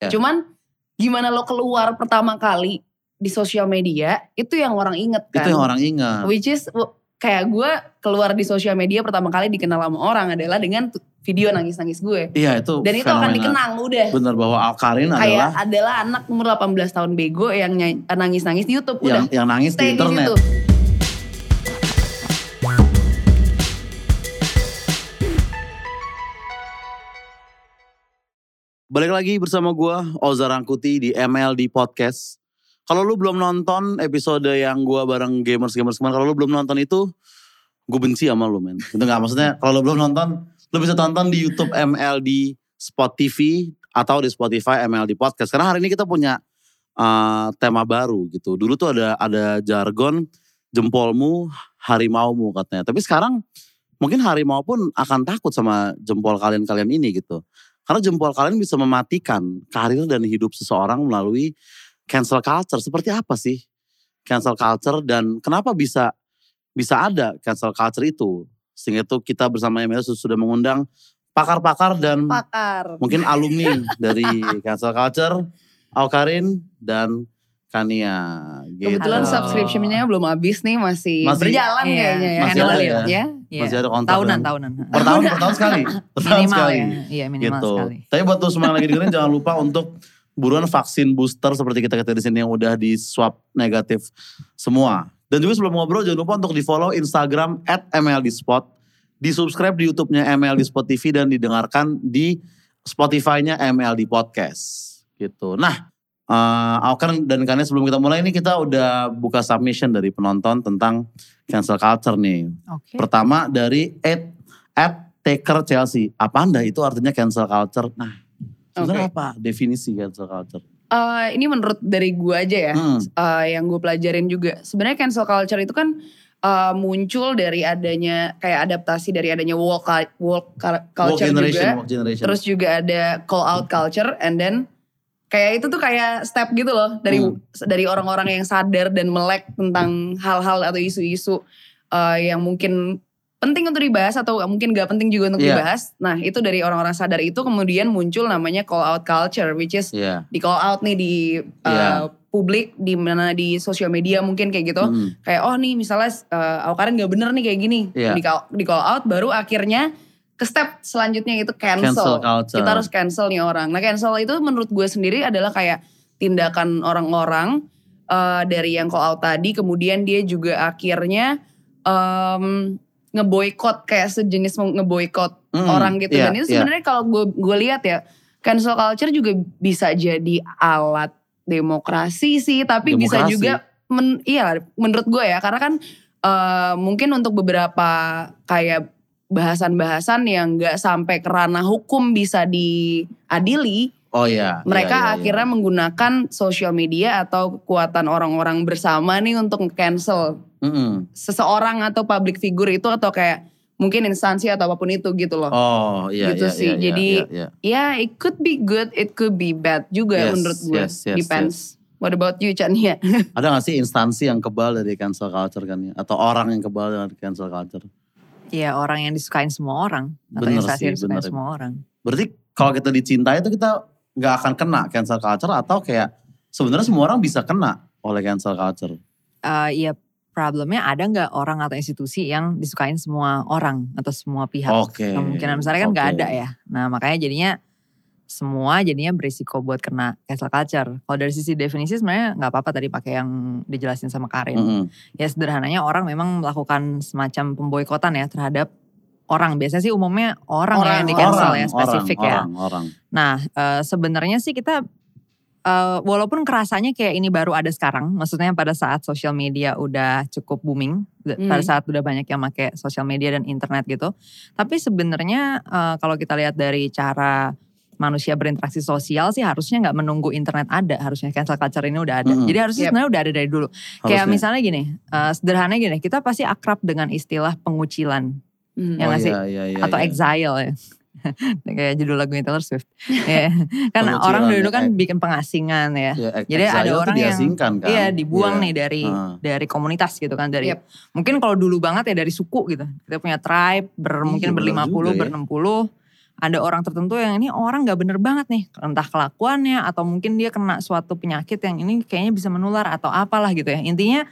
Ya. Cuman gimana lo keluar pertama kali di sosial media itu yang orang inget kan. Itu yang orang ingat. Which is kayak gue keluar di sosial media pertama kali dikenal sama orang adalah dengan video nangis-nangis gue. Iya itu Dan itu akan dikenang udah. Bener bahwa Alkarin Kayak adalah adalah anak umur 18 tahun bego yang nangis-nangis di YouTube yang udah. yang nangis di Stay di internet. situ. Balik lagi bersama gua Oza Rangkuti di MLD Podcast. Kalau lu belum nonton episode yang gua bareng gamers-gamers kemarin, kalau lu belum nonton itu, gue benci sama lu men. Itu gak maksudnya kalau lu belum nonton, lu bisa tonton di YouTube MLD Spot TV atau di Spotify MLD Podcast. Karena hari ini kita punya uh, tema baru gitu. Dulu tuh ada ada jargon jempolmu harimaumu katanya. Tapi sekarang mungkin harimau pun akan takut sama jempol kalian-kalian ini gitu. Karena jempol kalian bisa mematikan karir dan hidup seseorang melalui cancel culture. Seperti apa sih cancel culture dan kenapa bisa bisa ada cancel culture itu? Sehingga itu kita bersama ML sudah mengundang pakar-pakar dan Pakar. mungkin alumni dari cancel culture, Aukarin dan Kania. Gitu. Kebetulan subscription-nya belum habis nih masih, Masih- berjalan Iya, kayaknya ya. masih ada ya? it, ya. Iya. Masih ada kontak Tahunan, dengan- tahunan. Per tahun, per tahun sekali. Per tahun Minimal sekali. ya. Iya minimal gitu. sekali. Tapi buat tuh semua yang lagi dengerin jangan lupa untuk buruan vaksin booster seperti kita kita di sini yang udah di swab negatif semua. Dan juga sebelum ngobrol jangan lupa untuk di follow Instagram at MLDspot. Di subscribe di YouTube-nya MLD Spot TV dan didengarkan di Spotify-nya MLD Podcast. Gitu. Nah, Aukan dan Kania sebelum kita mulai ini kita udah buka submission dari penonton tentang cancel culture nih. Oke. Pertama dari at, at Taker Chelsea. Apa anda itu artinya cancel culture? Nah, sebenarnya Oke. apa definisi cancel culture? Eh, ini menurut dari gue aja ya, Hmm. eh, yang gue pelajarin juga. Sebenarnya cancel culture itu kan eh, muncul dari adanya kayak adaptasi dari adanya woke, woke cul- culture Woke generation, juga. woke generation. Terus juga ada call out culture and then kayak itu tuh kayak step gitu loh dari Hmm. dari orang-orang yang sadar dan melek tentang hal-hal atau isu-isu eh, yang mungkin penting untuk dibahas atau mungkin gak penting juga untuk Iya. dibahas. Nah itu dari orang-orang sadar itu kemudian muncul namanya call out culture which is Iya. di call out nih di uh, Iya. publik di mana di sosial media mungkin kayak gitu Hmm. kayak oh nih misalnya uh, Awkarin nggak bener nih kayak gini Iya. di call, di call out baru akhirnya ke step selanjutnya itu cancel, Cancel culture. kita harus cancel nih orang nah cancel itu menurut gue sendiri adalah kayak tindakan orang-orang uh, dari yang call out tadi kemudian dia juga akhirnya um, ngeboikot kayak sejenis ngeboikot Hmm, orang gitu iya, dan itu iya. sebenarnya kalau gue gue lihat ya cancel culture juga bisa jadi alat demokrasi sih tapi bisa Demokrasi. juga men, iya menurut gue ya karena kan eh, mungkin untuk beberapa kayak bahasan-bahasan yang nggak sampai ke ranah hukum bisa diadili Oh iya. mereka iya, iya, akhirnya iya. menggunakan sosial media atau kekuatan orang-orang bersama nih untuk cancel Mm-mm. seseorang atau public figure itu atau kayak mungkin instansi atau apa pun itu gitu loh. Oh iya Gitu iya, sih. iya, iya, Jadi, iya, iya. Ya, it could be good, it could be bad juga Yes, menurut gue. yes, yes, Depends. What about you, Chan? Ya. Ada gak sih instansi yang kebal dari cancel culture kan ya? Atau orang yang kebal dengan cancel culture? Iya orang yang disukain semua orang. Atau Bener sih, yang disukain bener. semua orang. Berarti kalau kita dicintai itu kita nggak akan kena cancel culture atau kayak sebenarnya semua orang bisa kena oleh cancel culture. Eh Iya problemnya ada nggak orang atau institusi yang disukain semua orang atau semua pihak. Oke. Kemungkinan besarnya kan nggak oke. ada ya. Nah makanya jadinya semua jadinya berisiko buat kena cancel culture. Kalau dari sisi definisi sebenarnya nggak apa-apa tadi pakai yang dijelasin sama Karin. Mm-mm. Ya sederhananya orang memang melakukan semacam pemboikotan ya terhadap orang. Biasanya sih umumnya orang, ya yang di cancel ya spesifik orang, ya. Orang, orang. Nah eh, sebenarnya sih kita eh, walaupun kerasanya kayak ini baru ada sekarang, maksudnya pada saat sosial media udah cukup booming, Hmm. pada saat udah banyak yang pakai sosial media dan internet gitu. Tapi sebenarnya eh, kalau kita lihat dari cara manusia berinteraksi sosial sih harusnya nggak menunggu internet ada, harusnya cancel culture ini udah ada. Mm-mm. Jadi harusnya Yep. sebenarnya udah ada dari dulu. Kayak Harusnya. misalnya gini, eh, sederhananya gini, kita pasti akrab dengan istilah pengucilan Hmm. Ya oh, nggak sih? iya, iya, iya, atau iya. exile ya. kayak judul lagunya Taylor Swift. Ya. kan Pengucilan orang ya, dulu kan eh. bikin pengasingan ya. Ya, Jadi ada orang yang- diasingkan kan. Iya dibuang Iya. nih dari Heeh. dari komunitas gitu kan dari Yep. mungkin kalau dulu banget ya dari suku gitu. Kita punya tribe ber Iya, mungkin bener berlima puluh, juga ya. berenam puluh. Ada orang tertentu yang ini orang nggak bener banget nih. Entah kelakuannya atau mungkin dia kena suatu penyakit yang ini kayaknya bisa menular atau apalah gitu ya. Intinya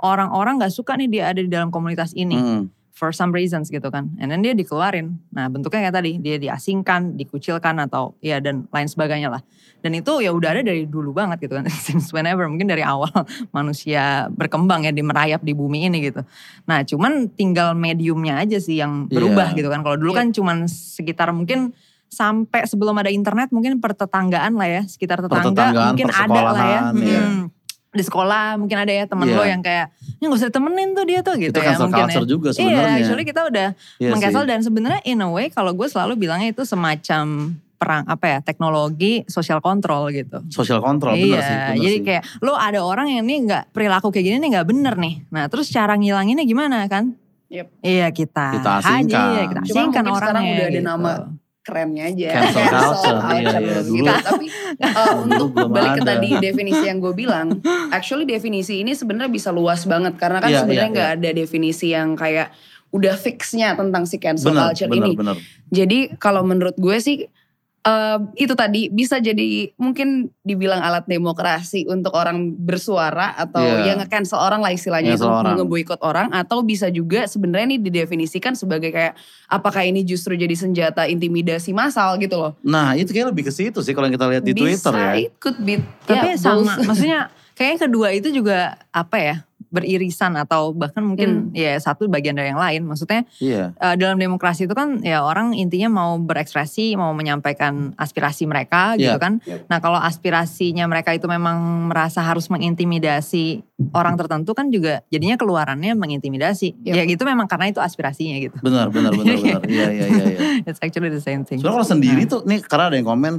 orang-orang nggak suka nih dia ada di dalam komunitas ini. Hmm. For some reasons gitu kan. And then dia dikeluarin. Nah bentuknya kayak tadi dia diasingkan dikucilkan atau ya dan lain sebagainya lah. Dan itu ya udah ada dari dulu banget gitu kan since whenever mungkin dari awal manusia berkembang ya di merayap di bumi ini gitu. Nah cuman tinggal mediumnya aja sih yang berubah Iya. gitu kan. Kalau dulu Iya. kan cuman sekitar mungkin sampai sebelum ada internet mungkin pertetanggaan lah ya sekitar tetangga mungkin ada lah ya. iya. Di sekolah mungkin ada ya temen Iya. lo yang kayak ini gak usah ditemenin tuh dia tuh gitu Itu ya cancel mungkin ya. juga Iya, sebenarnya. actually kita udah Iya mengcancel dan sebenarnya in a way kalau gue selalu bilangnya itu semacam perang apa ya teknologi social control gitu. Social control bener iya, sih. bener jadi sih. kayak lo ada orang yang ini nggak perilaku kayak gini nih nggak bener nih. Nah terus cara ngilanginnya gimana kan? Yep. Iya kita, Kita asingkan. iya, kita Cuma asingkan mungkin sekarang orangnya udah ada gitu. nama kerennya aja. Cancel culture, iya, iya. gitu. Dulu- Tapi uh, untuk belum balik ke ada. tadi definisi yang gue bilang, actually definisi ini sebenarnya bisa luas banget karena kan Iya, sebenarnya nggak ada definisi yang kayak udah fixnya tentang si cancel bener, culture bener, ini. bener. Jadi kalau menurut gue sih eh, itu tadi bisa jadi mungkin dibilang alat demokrasi untuk orang bersuara atau Iya. yang nge-cancel orang lah istilahnya itu Nge-cancel orang. ngeboikot orang atau bisa juga sebenarnya ini didefinisikan sebagai kayak apakah ini justru jadi senjata intimidasi massal gitu loh. Nah itu kayak lebih ke situ sih kalau yang kita lihat di bisa, Twitter ya. it could be Tapi ya, sama, maksudnya kayaknya kedua itu juga apa ya beririsan atau bahkan Hmm. mungkin ya satu bagian dari yang lain. Maksudnya Iya. eh, dalam demokrasi itu kan ya orang intinya mau berekspresi, mau menyampaikan aspirasi mereka gitu Iya. kan. Iya. Nah kalau aspirasinya mereka itu memang merasa harus mengintimidasi orang tertentu kan juga jadinya keluarannya mengintimidasi. Iya. Ya gitu memang karena itu aspirasinya gitu. Benar, benar, benar, benar. Iya, iya, iya. iya. It's actually the same thing. Sebenarnya kalau sendiri Nah. tuh, nih karena ada yang komen,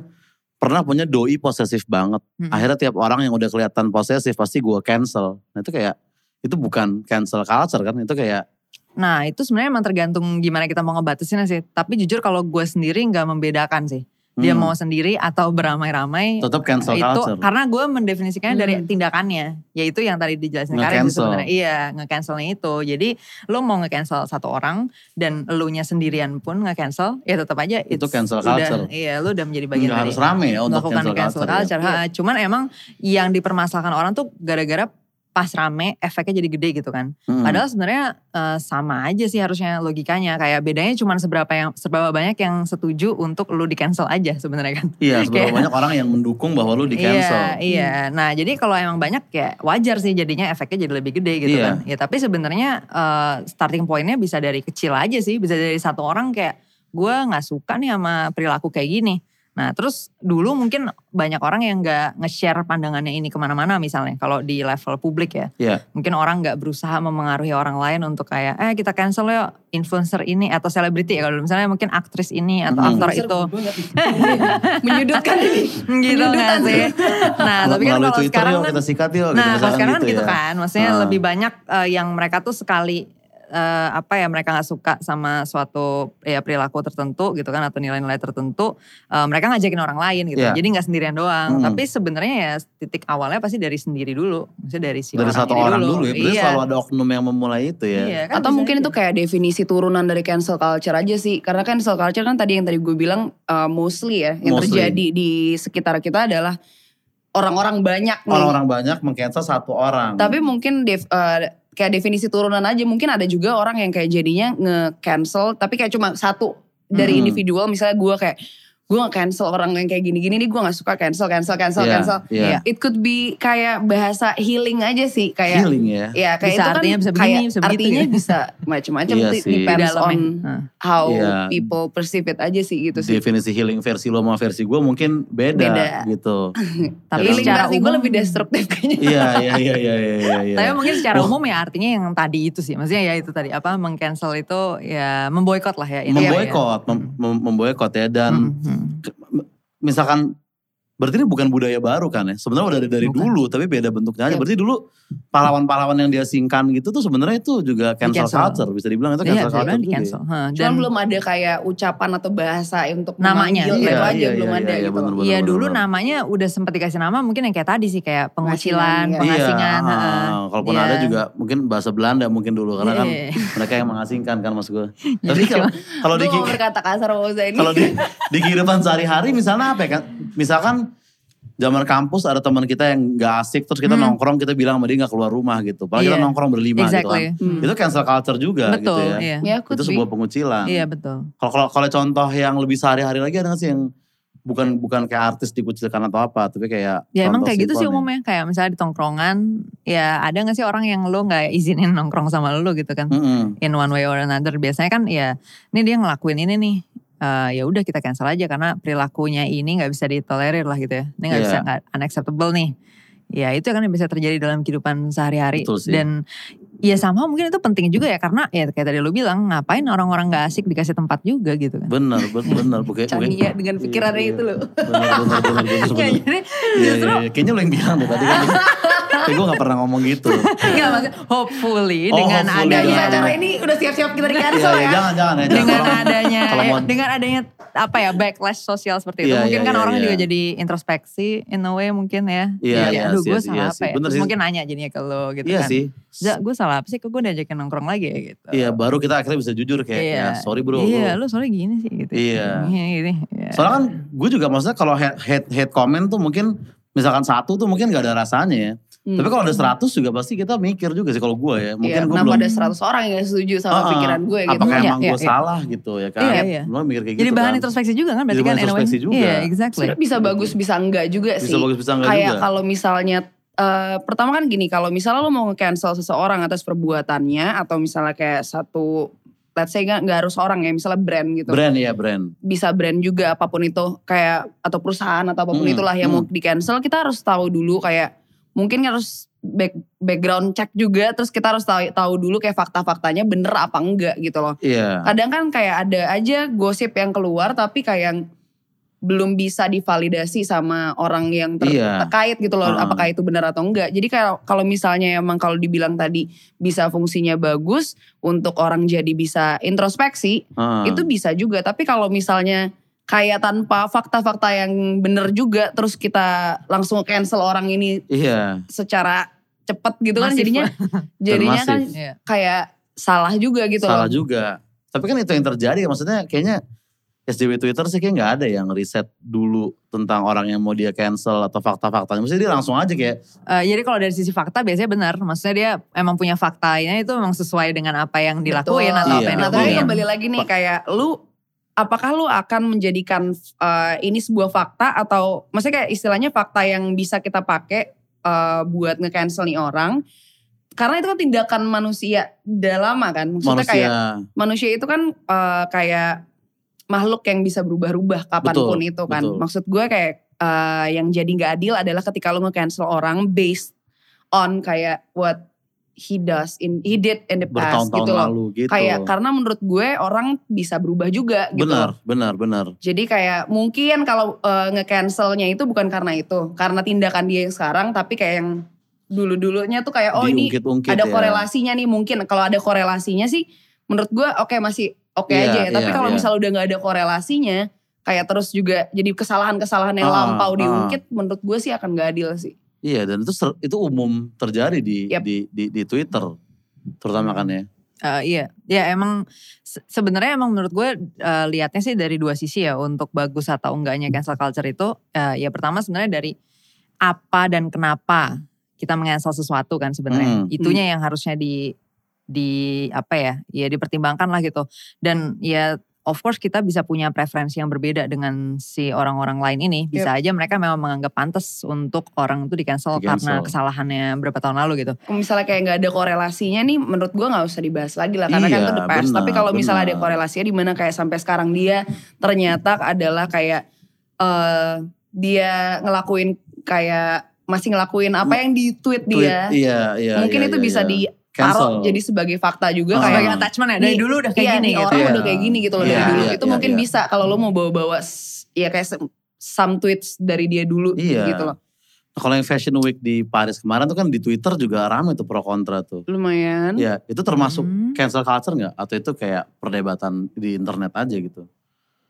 pernah punya doi posesif banget. Mm-mm. Akhirnya tiap orang yang udah kelihatan posesif pasti gue cancel. Nah itu kayak, itu bukan cancel culture kan, itu kayak Nah itu sebenarnya emang tergantung gimana kita mau ngebatasinnya sih. Tapi jujur kalau gue sendiri nggak membedakan sih. Dia hmm, mau sendiri atau beramai-ramai. tetap cancel itu culture. karena gue mendefinisikannya dari Hmm. tindakannya yaitu yang tadi dijelasin Karin sebenarnya iya nge-cancelnya itu jadi lo mau nge-cancel satu orang dan lo nya sendirian pun nge-cancel ya tetap aja Itu cancel udah- culture. iya lo udah menjadi bagian Nggak dari harus rame ya untuk melakukan cancel, cancel culture. culture, ya. Ha, cuman emang yang dipermasalahkan orang tuh gara-gara pas rame efeknya jadi gede gitu kan Hmm. Padahal sebenarnya eh, sama aja sih harusnya logikanya. Kayak bedanya cuma seberapa yang seberapa banyak yang setuju untuk lu di cancel aja sebenarnya kan. Iya, seberapa kayak- banyak orang yang mendukung bahwa lu di cancel. Iya, iya. Nah, jadi kalau emang banyak ya wajar sih jadinya efeknya jadi lebih gede gitu Iya. kan. Ya tapi sebenarnya eh, starting pointnya bisa dari kecil aja sih. Bisa dari satu orang kayak gue nggak suka nih sama perilaku kayak gini. Nah terus dulu mungkin banyak orang yang nggak nge-share pandangannya ini ke mana-mana misalnya. Kalau di level publik ya. Iya. Mungkin orang nggak berusaha memengaruhi orang lain untuk kayak eh kita cancel yuk influencer ini atau selebriti ya. Kalau misalnya mungkin aktris ini atau Hmm. aktor itu. menyudutkan ini. gitu nggak Penyudutan. sih? Nah tapi kan kalau Twitter sekarang yuk kan kita sikat yuk. gitu, Nah, kalau sekarang kan gitu ya. kan, maksudnya Ah. lebih banyak eh, yang mereka tuh sekali eh, apa ya mereka nggak suka sama suatu ya perilaku tertentu gitu kan atau nilai-nilai tertentu, eh, mereka ngajakin orang lain gitu. Iya. Jadi nggak sendirian doang. Hmm. Tapi sebenarnya ya titik awalnya pasti dari sendiri dulu, maksudnya dari si Dari orang satu orang dulu. dulu ya. Berarti Iya. selalu ada oknum yang memulai itu ya. Iya, kan Atau mungkin aja. itu kayak definisi turunan dari cancel culture aja sih. Karena cancel culture kan tadi yang tadi gue bilang uh, mostly ya. Yang Mostly. terjadi di sekitar kita adalah orang-orang banyak nih. Orang-orang banyak meng-cancel satu orang. Tapi mungkin def- uh, kayak definisi turunan aja. Mungkin ada juga orang yang kayak jadinya nge-cancel. Tapi kayak cuma satu dari Hmm. individual. Misalnya gue kayak gue nge-cancel orang yang kayak gini-gini nih gue gak suka cancel, cancel, cancel, Iya, cancel. iya. It could be kayak bahasa healing aja sih. Kayak Healing ya. Ya kayak Bisa itu kan artinya bisa begini, kayak bisa begitu artinya ya. bisa macam-macam It sih. depends on how Iya. people perceive it aja sih gitu sih. Definisi healing versi lo sama versi gue mungkin beda, Beda. gitu. Tapi Ya, Healing secara versi gue umum lebih destruktif kayaknya. Iya, iya, iya, iya, iya, iya, iya. Tapi mungkin secara umum ya artinya yang tadi itu sih. Maksudnya ya itu tadi apa meng-cancel itu ya memboikot lah ya. intinya ya. memboikot, mem- mem- memboikot ya dan Hmm, hmm. ke- misalkan Berarti ini bukan budaya baru kan ya? Sebenarnya udah ada dari Bukan. dulu, tapi beda bentuknya aja. Yep. Berarti dulu pahlawan-pahlawan yang diasingkan gitu tuh sebenarnya itu juga cancel, cancel. culture, bisa dibilang itu Iya, cancel bisa culture juga. ya. cancel. Hah, Cuman Dan belum ada kayak ucapan atau bahasa untuk Namanya. memanggil Iya, itu aja iya, belum iya, ada iya, gitu. bener, bener. Iya dulu namanya udah sempat dikasih nama mungkin yang kayak tadi sih kayak pengucilan, Pengasingan, iya. pengasingan. Iya, heeh. ah, kalaupun Iya. ada juga mungkin bahasa Belanda mungkin dulu karena kan Iya. mereka yang mengasingkan kan maksud gue. Tapi kalau kalau di kalau di di kehidupan sehari-hari misalnya apa ya kan? Misalkan zaman kampus ada teman kita yang gak asik terus kita Hmm. nongkrong kita bilang sama dia gak keluar rumah gitu. Padahal kita Iya. nongkrong berlima gitu Exactly. kan. Hmm. Itu cancel culture juga Betul, gitu ya. iya. Ya, could Itu be. sebuah pengucilan. Iya betul. Kalau kalau contoh yang lebih sehari-hari lagi ada gak sih yang bukan bukan kayak artis dikucilkan atau apa, tapi kayak Ya emang kayak gitu sih umumnya. Kayak misalnya di tongkrongan, ya ada gak sih orang yang lo gak izinin nongkrong sama lo gitu kan. Mm-mm. In one way or another. Biasanya kan ya, ini dia ngelakuin ini nih. Eh, ya udah kita cancel aja karena perilakunya ini nggak bisa ditolerir lah gitu ya. Ini nggak Iya. bisa nggak unacceptable nih. Ya itu kan yang bisa terjadi dalam kehidupan sehari-hari. Dan ya sama mungkin itu penting juga ya karena ya kayak tadi lu bilang ngapain orang-orang nggak asik dikasih tempat juga gitu kan. Bener, ben- bener. Bukan, Canggih ya dengan pikirannya Iya, itu loh. Bener, bener, bener, bener, Ya, bener. jadi Iya, justru iya, iya. Kayaknya lo yang bilang deh tadi kan. Kayak gue gak pernah ngomong gitu. Enggak maksudnya hopefully Oh, dengan hopefully. Gak adanya bisa Iya, acara iya. ini udah siap-siap kita di Iya, cancel iya, ya. jangan, jangan ya. Jangan. dengan Kalau- adanya kalau mau- dengan adanya apa ya backlash sosial seperti itu Iya, mungkin iya, kan iya, orang iya. juga jadi introspeksi in a way mungkin ya Iya, Ya, iya aduh sih, gue iya salah sih. apa ya sih. mungkin nanya jadinya ke lo gitu Iya kan sih. Ja, gue salah apa sih kok gue diajakin nongkrong lagi ya gitu Iya, baru kita akhirnya bisa jujur kayak, Iya. ya sorry bro. iya lu. lu soalnya gini sih gitu Iya. Gini, gini. Iya. Soalnya kan gue juga maksudnya kalau head, head, head comment tuh mungkin misalkan satu tuh mungkin gak ada rasanya ya. Hmm. Tapi kalau ada 100 juga pasti kita mikir juga sih kalau gue ya. Mungkin Iya, gue belum. ada 100 orang yang gak setuju sama ah. pikiran gue gitu. Apakah Iya, emang iya, gue iya. salah gitu ya kan. Iya, iya. Lo mikir kayak jadi gitu bahan kan. introspeksi juga kan berarti Jadi kan introspeksi juga. iya exactly Sebenarnya bisa bagus bisa enggak juga Bisa sih. bagus bisa enggak Kayak juga. kalau misalnya eh, pertama kan gini, kalau misalnya lo mau nge-cancel seseorang atas perbuatannya atau misalnya kayak satu let's say nggak harus orang ya, misalnya brand gitu. Brand ya brand. Bisa brand juga apa pun itu kayak atau perusahaan atau apa pun Hmm, itulah yang mau hmm. di-cancel, kita harus tahu dulu kayak mungkin harus back, background check juga terus kita harus tahu tahu dulu kayak fakta-faktanya bener apa enggak gitu loh. Iya. Kadang kan kayak ada aja gosip yang keluar tapi kayak belum bisa divalidasi sama orang yang ter- Iya. terkait gitu loh Heeh. apakah itu benar atau enggak. Jadi kalau kalau misalnya emang kalau dibilang tadi bisa fungsinya bagus untuk orang jadi bisa introspeksi, Heeh. itu bisa juga. Tapi kalau misalnya kayak tanpa fakta-fakta yang bener juga terus kita langsung cancel orang ini Iya. secara cepet gitu kan Masif jadinya lah. jadinya kan masif. Kayak salah juga gitu Salah loh. juga. Tapi kan itu yang terjadi maksudnya kayaknya SJW Twitter sih kayak nggak ada yang riset dulu tentang orang yang mau dia cancel atau fakta-faktanya. Maksudnya dia langsung aja kayak Eh, jadi kalau dari sisi fakta biasanya benar. Maksudnya dia emang punya faktanya itu memang sesuai dengan apa yang dilakuin Betul. atau apa Iya. yang Nah tapi dilakuin. kembali lagi nih kayak lu apakah lu akan menjadikan eh, ini sebuah fakta atau maksudnya kayak istilahnya fakta yang bisa kita pakai eh, buat nge-cancel nih orang karena itu kan tindakan manusia udah lama kan maksudnya manusia. kayak manusia itu kan eh, kayak makhluk yang bisa berubah-ubah kapan pun Betul, itu kan betul. maksud gue kayak eh, yang jadi nggak adil adalah ketika lu nge-cancel orang based on kayak what he does in he did in the past gitu loh lalu gitu. kayak karena menurut gue orang bisa berubah juga gitu. benar, benar, benar. Jadi kayak mungkin kalau eh, nge-cancelnya itu bukan karena itu, karena tindakan dia yang sekarang, tapi kayak yang dulu-dulunya tuh kayak oh ini ada ya. korelasinya nih mungkin. Kalau ada korelasinya sih, menurut gue oke masih oke Iya, aja ya. Tapi iya, kalau iya. misalnya udah nggak ada korelasinya, kayak terus juga jadi kesalahan-kesalahan yang Ah, lampau ah. diungkit, menurut gue sih akan gak adil sih. Iya dan itu ser- itu umum terjadi di Yep. di, di di Twitter terutama kan ya. Eh, iya, ya emang se- sebenarnya emang menurut gue eh, lihatnya sih dari dua sisi ya untuk bagus atau enggaknya cancel culture itu. eh, ya pertama sebenarnya dari apa dan kenapa kita mengancel sesuatu kan sebenarnya. Hmm. Itunya yang harusnya di di apa ya, ya dipertimbangkan lah gitu. Dan ya of course kita bisa punya preferensi yang berbeda dengan si orang-orang lain ini. Bisa aja mereka memang menganggap pantas untuk orang itu di cancel Di karena cancel. kesalahannya berapa tahun lalu gitu. Kalau misalnya kayak nggak ada korelasinya nih menurut gua nggak usah dibahas lagi lah karena kan Iya, itu the past. benar, Tapi kalau misalnya ada korelasinya di mana kayak sampai sekarang dia ternyata adalah kayak eh dia ngelakuin kayak masih ngelakuin apa yang di tweet Tweet, dia. iya, iya. Mungkin iya, itu iya, bisa iya. Cancel. jadi sebagai fakta juga Ah. kayak Sebagai attachment ya, dari Nih, dulu udah kayak iya, gini nih gitu. orang Iya. udah kayak gini gitu loh Iya, dari dulu. iya, itu iya, mungkin iya. bisa kalau lo mau bawa-bawa ya kayak some tweets dari dia dulu Iya. gitu loh. Nah, kalau yang Fashion Week di Paris kemarin tuh kan di Twitter juga ramai tuh pro kontra tuh. Lumayan. Ya, itu termasuk Hmm. cancel culture nggak? Atau itu kayak perdebatan di internet aja gitu?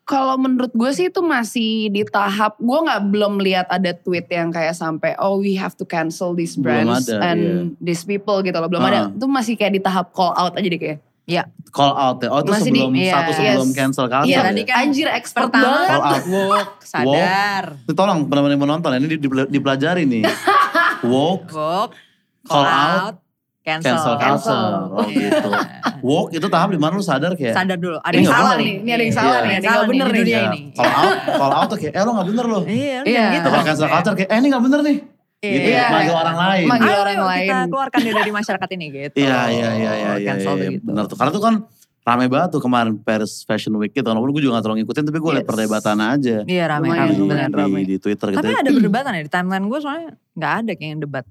Kalau menurut gue sih itu masih di tahap gue nggak belum lihat ada tweet yang kayak sampai oh we have to cancel these Belum brands ada, and iya. these people gitu loh belum Ah. ada itu masih kayak di tahap call out aja deh kayak Call out ya? Oh itu Masih di- sebelum, iya, satu sebelum yes. cancel culture iya ya? tadi kan anjir expert Pertama banget Call out. woke, sadar. Ini tolong teman-teman yang menonton ini di- di- dipelajari nih. Woke, Woke, Call call out, out, cancel. cancel Cancel. culture. Oh Iya. gitu. Woke itu tahap di mana lu sadar kayak Sadar dulu, ada yang salah nih. nih, ini ada yang salah Iya, nih, ada ini yang nggak bener di nih. dunia ya, ini. call out, call out tuh kayak eh lu gak bener loh. Iya, Iya. iya. gitu. Kalau cancel culture kayak eh ini gak bener nih. Gitu Iya. ya, manggil orang lain. Manggil Ayo, orang lain. kita keluarkan dia dari masyarakat ini gitu. Iya iya iya iya iya. Cancel iya, begitu. Bener tuh. Karena tuh kan rame banget tuh kemarin Paris Fashion Week gitu. Walaupun gue juga gak terlalu ngikutin tapi gue liat Yes. perdebatan aja. Iya rame, Lumayan, rame, di, beneran di, rame. di Twitter gitu. Tapi ada perdebatan ya di timeline gue soalnya nggak ada kayak yang debat.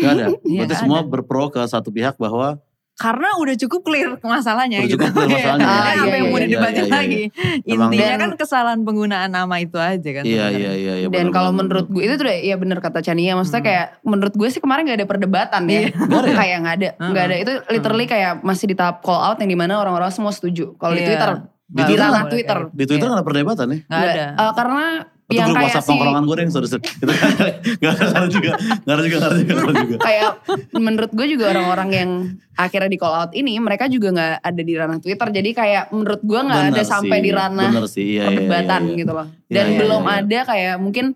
Gak ada. Iya, Berarti semua ada. berpro ke satu pihak bahwa Karena udah cukup clear masalahnya Udah gitu. cukup clear masalahnya. Iya, Ah, apa iya, yang mau iya, didebatin iya, iya, lagi. Intinya kan kesalahan penggunaan nama itu aja kan. iya sebenarnya. iya iya. iya Dan bener, kalau bener, menurut gue itu tuh udah ya bener kata Chania maksudnya Hmm. kayak menurut gue sih kemarin gak ada perdebatan ya. Iya. Nggak ada ya? kayak gak ada, nggak ada. Itu literally kayak masih di tahap call out yang di mana orang-orang semua setuju. Kalau di Iya. Twitter, Di di Twitter boleh Twitter. kayak Di Twitter gak ada perdebatan ya? Nggak ada. Eh, karena Itu yang grup WhatsApp si tongkrongan gue yang sorry, sorry. Itu kan gak ada, gak ada juga. Gak ada juga, gak ada juga. Gak ada juga. kayak menurut gue juga orang-orang yang akhirnya di call out ini mereka juga nggak ada di ranah Twitter jadi kayak menurut gue ada Bener sampai sih, di ranah sih, iya, iya, perdebatan iya, iya. gitu loh Iya, dan iya, belum iya, iya. ada kayak mungkin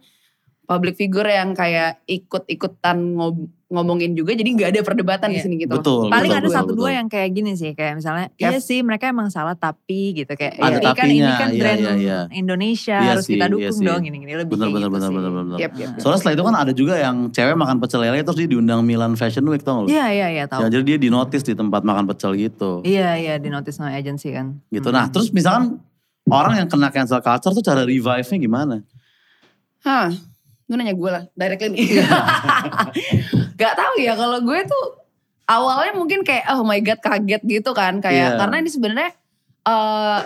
public figure yang kayak ikut-ikutan ngob- ngomongin juga jadi nggak ada perdebatan di Iya. sini gitu. Betul. Paling betul, ada betul, satu betul. dua yang kayak gini sih, kayak misalnya, Kev. iya sih mereka emang salah tapi gitu kayak, Ada ya, kan ini tapinya, kan iya, brand iya, iya. Indonesia Iya harus sih, kita iya dukung sih. dong, gini-gini lebih Bener kayak bener gitu bener sih. bener bener. Yep, yep, yep. Soalnya setelah itu kan ada juga yang cewek makan pecel lele terus dia diundang Milan Fashion Week tau gak? Iya iya iya tahu. Ya, jadi dia di notice di tempat makan pecel gitu. Iya iya di notice no agency kan. Gitu. Nah terus misalkan orang yang kena cancel culture tuh cara revive-nya gimana? Hah, lu nanya gue lah, directly nih. Gak tahu ya kalau gue tuh awalnya mungkin kayak oh my god kaget gitu kan kayak Iya. karena ini sebenarnya eh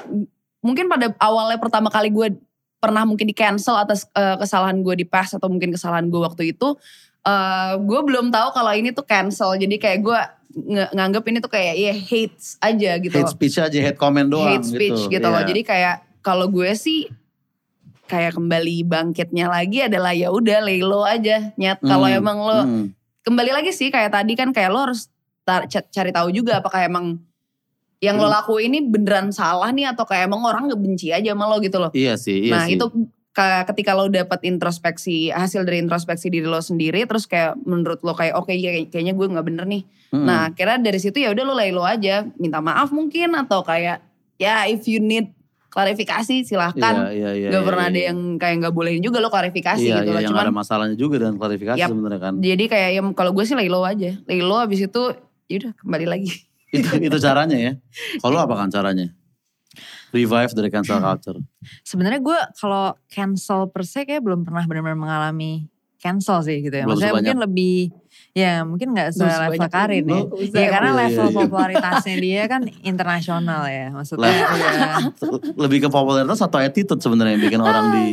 mungkin pada awalnya pertama kali gue pernah mungkin di cancel atas eh, kesalahan gue di past atau mungkin kesalahan gue waktu itu eh gue belum tahu kalau ini tuh cancel jadi kayak gue nge- nganggep ini tuh kayak ya hates aja gitu Hate speech aja, hate comment doang hate speech gitu, loh Iya. jadi kayak kalau gue sih kayak kembali bangkitnya lagi adalah ya udah lay low aja nyat kalau Hmm, emang lo hmm. Kembali lagi sih kayak tadi kan kayak lo harus cari tahu juga apakah emang yang lo Hmm. lakuin ini beneran salah nih atau kayak emang orang ngebenci aja sama lo gitu loh. Iya sih, iya nah sih. itu ka- ketika lo dapat introspeksi hasil dari introspeksi diri lo sendiri terus kayak menurut lo kayak oke iya, kayaknya gue nggak bener nih. Hmm. Nah kira dari situ ya udah lo lay lo aja minta maaf mungkin atau kayak ya if you need klarifikasi silahkan. Iya, iya, iya, gak iya, pernah ada iya. yang kayak nggak bolehin juga lo klarifikasi Iya, gitu loh. yang Cuman ada masalahnya juga dengan klarifikasi Yap. sebenarnya kan. jadi kayak ya kalau gue sih lay low aja. Lay low abis itu yaudah kembali lagi. itu itu caranya ya. Kalau apa kan caranya? Revive dari cancel culture. Sebenarnya gue kalau cancel per se kayak belum pernah benar-benar mengalami cancel sih gitu ya. Belum Maksudnya mungkin lebih ya mungkin nggak se-level sebanyak Karin ya. Ya karena level popularitasnya dia kan internasional ya. Maksudnya ya, Lebih ke popularitas atau attitude sebenarnya yang bikin orang di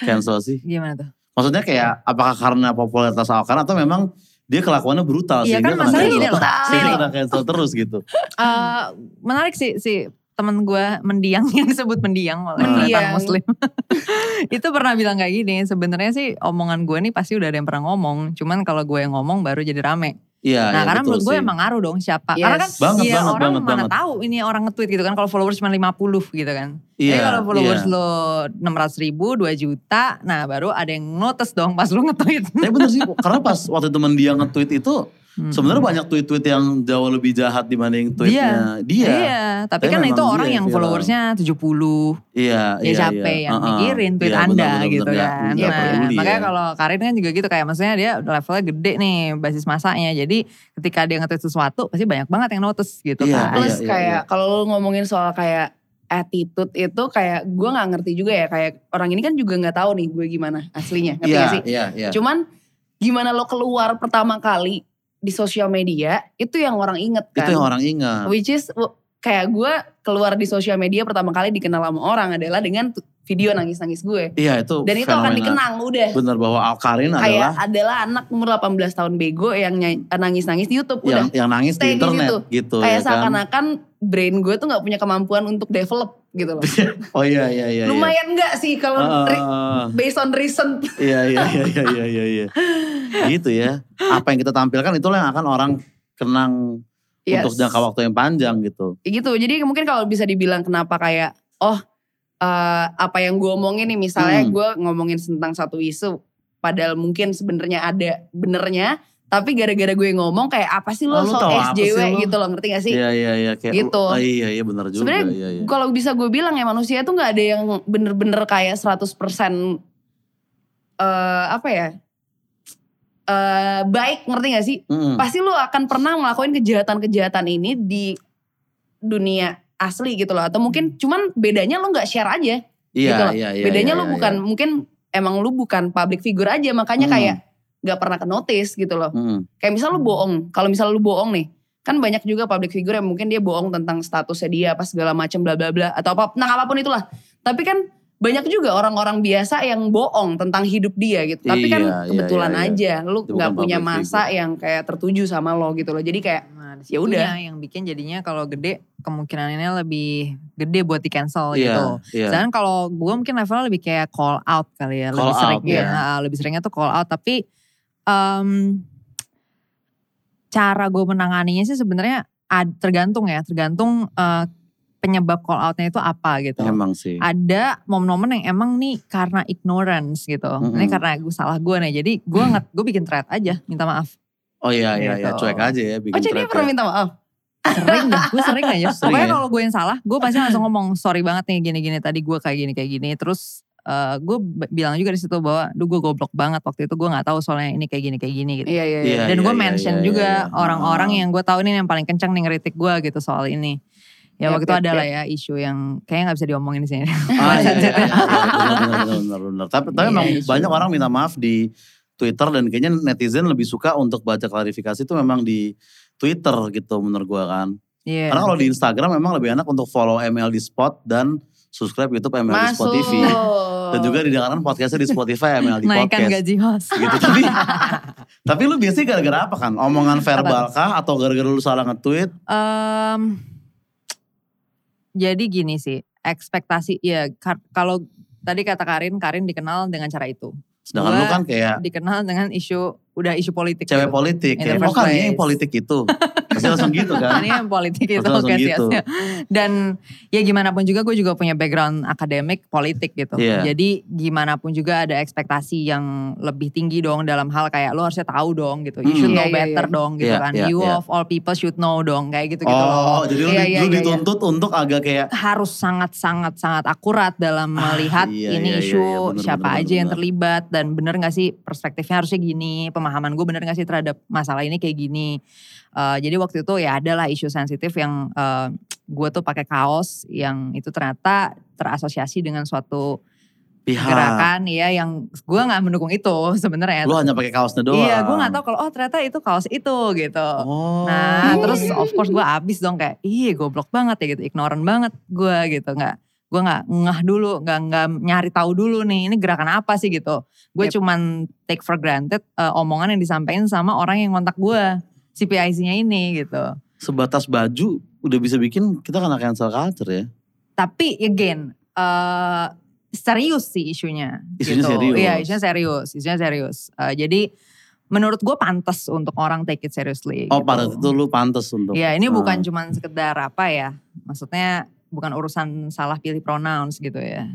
cancel sih. gimana tuh? Maksudnya kayak apakah karena popularitas Aokan atau memang dia kelakuannya brutal Iya sehingga kan, kena masalahnya cancel, gini loh. sehingga kena cancel terus gitu. Eh, menarik sih si temen gue mendiang yang disebut mendiang oleh Mendiang. muslim itu pernah bilang kayak gini sebenarnya sih omongan gue nih pasti udah ada yang pernah ngomong cuman kalau gue yang ngomong baru jadi rame Iya, nah iya, karena betul menurut gue sih. emang ngaruh dong siapa Yes. karena kan Banget, ya banget, orang banget, mana banget. tahu ini orang nge-tweet gitu kan kalau followers cuma 50 gitu kan Iya, Jadi kalau followers iya. lo 600 ribu 2 juta nah baru ada yang notice dong pas lo nge-tweet Tapi bener sih, karena pas waktu temen dia nge-tweet itu Hmm. sebenarnya banyak tweet-tweet yang jauh lebih jahat dibanding tweetnya dia. Iya, tapi Tapi kan itu dia orang yang followersnya 70 Iya, ya iya, capek iya. yang mikirin tweet Iya, anda bener, bener, gitu bener. kan. Nggak Nah, peduli makanya ya. kalau Karin kan juga gitu kayak maksudnya dia udah levelnya gede nih basis masanya. Jadi ketika dia nge-tweet sesuatu pasti banyak banget yang notice gitu Iya, kan. Plus iya, kayak kalau lu ngomongin soal kayak attitude itu kayak gue nggak ngerti juga ya kayak orang ini kan juga nggak tahu nih gue gimana aslinya ngerti Iya, gak sih? iya, iya. Cuman gimana lo keluar pertama kali di sosial media itu yang orang inget kan. Itu yang orang ingat. Which is kayak gue keluar di sosial media pertama kali dikenal sama orang adalah dengan video nangis-nangis gue. Iya itu Dan itu akan fenomena. dikenang udah. Bener bahwa Alkarin Kayak adalah adalah anak umur 18 tahun bego yang ny- nangis-nangis di YouTube udah. yang yang nangis stay di di internet situ. gitu Kayak ya kan. seakan-akan brain gue tuh nggak punya kemampuan untuk develop gitu loh. Oh iya iya iya. iya. Lumayan nggak sih kalau ah. based on recent Iya iya iya iya iya iya. iya. gitu ya. Apa yang kita tampilkan itulah yang akan orang kenang Yes. untuk jangka waktu yang panjang gitu. gitu. Jadi mungkin kalau bisa dibilang kenapa kayak oh eh, apa yang gue omongin nih misalnya Hmm. gue ngomongin tentang satu isu padahal mungkin sebenarnya ada benernya tapi gara-gara gue ngomong kayak apa sih Oh, lo lu so tahu apa SJW sih lo? gitu loh ngerti gak sih? Iya iya iya kayak Gitu. oh, iya iya benar juga. Sebenarnya iya, iya. kalau bisa gue bilang ya manusia tuh nggak ada yang bener-bener kayak 100% eh apa ya eh baik ngerti gak sih? Mm-mm. Pasti lu akan pernah ngelakuin kejahatan-kejahatan ini di dunia asli gitu loh. Atau mungkin cuman bedanya lu nggak share aja. Iya gitu loh. iya iya. bedanya iya, lu iya, bukan iya. mungkin emang lu bukan public figure aja makanya Hmm. kayak nggak pernah ke notice gitu loh. Mm-mm. Kayak misal lu bohong. Kalau misal lu bohong nih, kan banyak juga public figure yang mungkin dia bohong tentang statusnya dia apa segala macam bla bla bla atau apa tentang apa pun itulah. Tapi kan banyak juga orang-orang biasa yang bohong tentang hidup dia gitu. Tapi kan Iya, iya, kebetulan iya, iya. aja lu nggak punya masa yang kayak tertuju sama lo gitu loh. Jadi kayak Nah, Ya udah. yang bikin jadinya kalau gede kemungkinannya lebih gede buat di cancel Iya, gitu. iya. Sedangkan kalau gue mungkin levelnya lebih kayak call out kali ya, Call lebih sering out, ya. Nah, lebih seringnya tuh call out. Tapi em, cara gue menanganinya sih sebenarnya tergantung ya, tergantung eh, penyebab call outnya itu apa gitu. Emang sih. Ada momen-momen yang emang nih karena ignorance gitu. Ini Mm-mm. karena gue salah gue nih. Jadi gue nget, gue bikin thread aja, minta maaf. Oh iya iya iya Gitu. cuek aja ya bikin oh jadi pernah ya. minta maaf. sering dah gue sering aja Sering pokoknya ya? kalau gue yang salah gue pasti langsung ngomong sorry banget nih gini-gini tadi gue kayak gini kayak gini terus eh, gue bilang juga di situ bahwa duh gue goblok banget waktu itu gue nggak tahu soalnya ini kayak gini kayak gini gitu Iya iya. Iya, dan iya, gue iya, mention iya, juga orang-orang Ah. yang gue tahu ini yang paling kencang nih ngeritik gue gitu soal ini ya Yap, waktu itu ada lah yap. ya isu yang kayaknya nggak bisa diomongin di sini Ah, iya, iya, iya, benar, benar. Tapi, tapi memang iya, banyak orang minta maaf di Twitter dan kayaknya netizen lebih suka untuk baca klarifikasi itu memang di Twitter gitu menurut gua kan. Iya. Karena kalau di Instagram memang lebih enak untuk follow MLD Spot dan subscribe YouTube MLD Masuk. TV. Dan juga didengarkan podcastnya di Spotify MLD naikkan Podcast. gaji host Gitu. Tapi, tapi lu biasanya gara-gara apa kan? Omongan verbal kah atau gara-gara lu salah nge-tweet? Em, jadi gini sih, ekspektasi ya kalau tadi kata Karin, Karin dikenal dengan cara itu. Sedangkan Gua lu kan kayak Dikenal dengan isu udah isu politik. cewek gitu. politik. Kayak, oh kan yang politik itu. Pasti langsung gitu kan. Ini yang politik itu Langsung oke gitu. Dan ya gimana pun juga gue juga punya background akademik politik gitu. Iya. Jadi gimana pun juga ada ekspektasi yang lebih tinggi dong dalam hal kayak lo harusnya tahu dong gitu. You should Hmm. know Iya, iya, better iya. dong gitu Iya, kan. iya, you iya. of all people should know dong kayak gitu-gitu loh. Oh, jadi lu, Iya, iya, lu iya, dituntut untuk agak kayak harus sangat-sangat sangat akurat dalam Ah, melihat iya, ini iya, iya, isu iya, bener, siapa bener, aja bener, yang bener. terlibat dan bener gak sih perspektifnya harusnya gini pemahaman gue bener gak sih terhadap masalah ini kayak gini Eh, jadi waktu itu ya adalah isu sensitif yang eh, gue tuh pakai kaos yang itu ternyata terasosiasi dengan suatu pihak. gerakan ya yang gue nggak mendukung itu sebenarnya Lu hanya pakai kaosnya doang. iya gue nggak tahu kalau oh ternyata itu kaos itu gitu Oh. Nah terus of course gue abis dong kayak ih goblok banget ya gitu, ignorant banget gue gitu nggak gue nggak ngeh dulu, nggak nggak nyari tahu dulu nih ini gerakan apa sih gitu. Gue Yep. cuman take for granted eh, omongan yang disampaikan sama orang yang kontak gue CPIC-nya ini gitu. sebatas baju udah bisa bikin kita kena cancel culture ya. Tapi again eh serius sih isunya. Isunya gitu. serius. Iya isunya serius, isunya serius. Eh, jadi menurut gue pantas untuk orang take it seriously. Oh gitu. pada itu lu pantas untuk. Iya ini Ah. bukan cuman sekedar apa ya, maksudnya bukan urusan salah pilih pronouns gitu ya.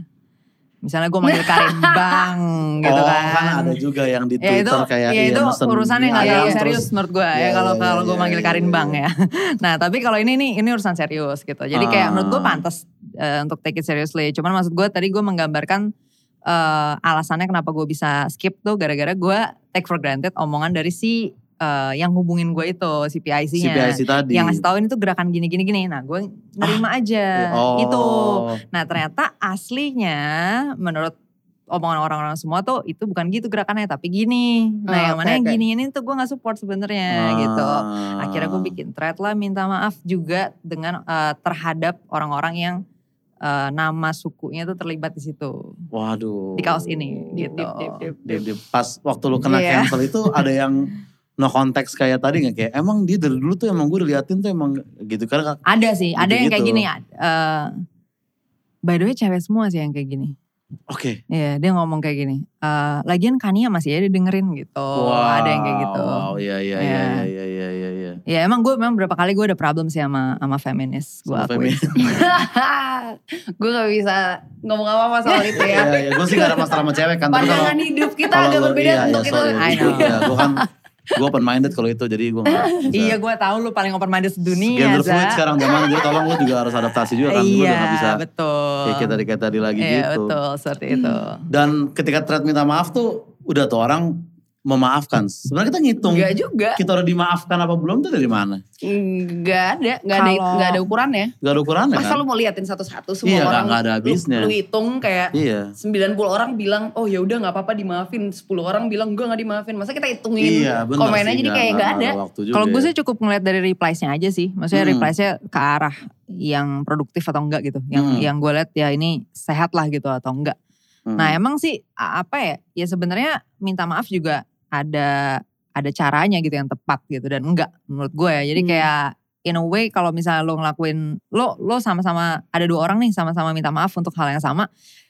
Misalnya gue manggil Karin Bang gitu oh, kan. ada juga yang di Ya Twitter itu, kayak ya iya, itu urusan yang gak terlalu terus- serius menurut gue Iya, ya kalau iya, kalau iya, gue manggil iya, Karin iya. Bang ya. Nah tapi kalau ini nih ini urusan serius gitu. Jadi kayak Ah. menurut gue pantas eh, untuk take it seriously. Cuman maksud gue tadi gue menggambarkan eh, alasannya kenapa gue bisa skip tuh gara-gara gue take for granted omongan dari si eh, yang hubungin gue itu si PIC-nya CPIC tadi. yang ngasih tahu ini tuh gerakan gini gini gini. Nah, gue nerima aja oh. itu. Nah, ternyata aslinya menurut omongan orang-orang semua tuh itu bukan gitu gerakannya tapi gini. Nah, yang mana yang oke. gini ini tuh gue nggak support sebenarnya Ah. gitu. Akhirnya gue bikin thread lah minta maaf juga dengan eh, terhadap orang-orang yang eh, nama sukunya tuh terlibat di situ Waduh. di kaos ini gitu. dip, dip, dip, Di, dip. di- pas waktu lu kena Iya. cancel itu ada yang no konteks kayak tadi gak? Kayak emang dia dari dulu tuh emang gue liatin tuh emang gitu. Karena Ada sih, ada yang kayak Gitu-gitu. gini. eh, by the way cewek semua sih yang kayak gini. oke. Iya dia ngomong kayak gini. eh, lagian Kania masih aja didengerin gitu. ada yang kayak gitu. Wow, iya iya iya Iya. iya iya iya iya. iya. Ya emang gue memang berapa kali gue ada problem sih sama sama feminis. Gue feminis. gue gak bisa ngomong apa-apa soal itu Iya ya. iya, gue sih gak ada masalah sama cewek kan. Pandangan hidup kita agak berbeda iya, untuk iya, itu. sorry. Iya, gue kan gue open minded kalau itu jadi gue. Iya gue tahu lu paling open minded sedunia. Gender fluid sekarang zaman jadi tolong lu juga harus adaptasi juga kan. Gue Iya udah gak bisa betul. kayak kita tadi kayak tadi lagi Iya gitu. betul seperti itu. Dan ketika thread minta maaf tuh udah tuh orang memaafkan. Sebenarnya kita ngitung Enggak juga. kita udah dimaafkan apa belum tuh dari mana? Enggak ada, enggak ada enggak ada ukurannya. Gak ada ukurannya Masa kan? lu mau liatin satu-satu semua Iya, orang. nggak ada lu- habisnya. Lu, hitung kayak Iya. 90 orang bilang, "Oh ya udah nggak apa-apa dimaafin." 10 orang bilang, "Gue nggak dimaafin." Masa kita hitungin Iya benar komennya sih, jadi kayak nggak ada. Kalau gue ya. sih cukup ngeliat dari replies-nya aja sih. Maksudnya Hmm. replies-nya ke arah yang produktif atau enggak gitu. Yang Hmm. yang gue lihat ya ini sehat lah gitu atau enggak. Hmm. Nah emang sih apa ya? Ya sebenarnya minta maaf juga ada ada caranya gitu yang tepat gitu dan enggak menurut gue ya. Jadi Hmm. kayak in a way kalau misalnya lo ngelakuin lo lo sama-sama ada dua orang nih sama-sama minta maaf untuk hal yang sama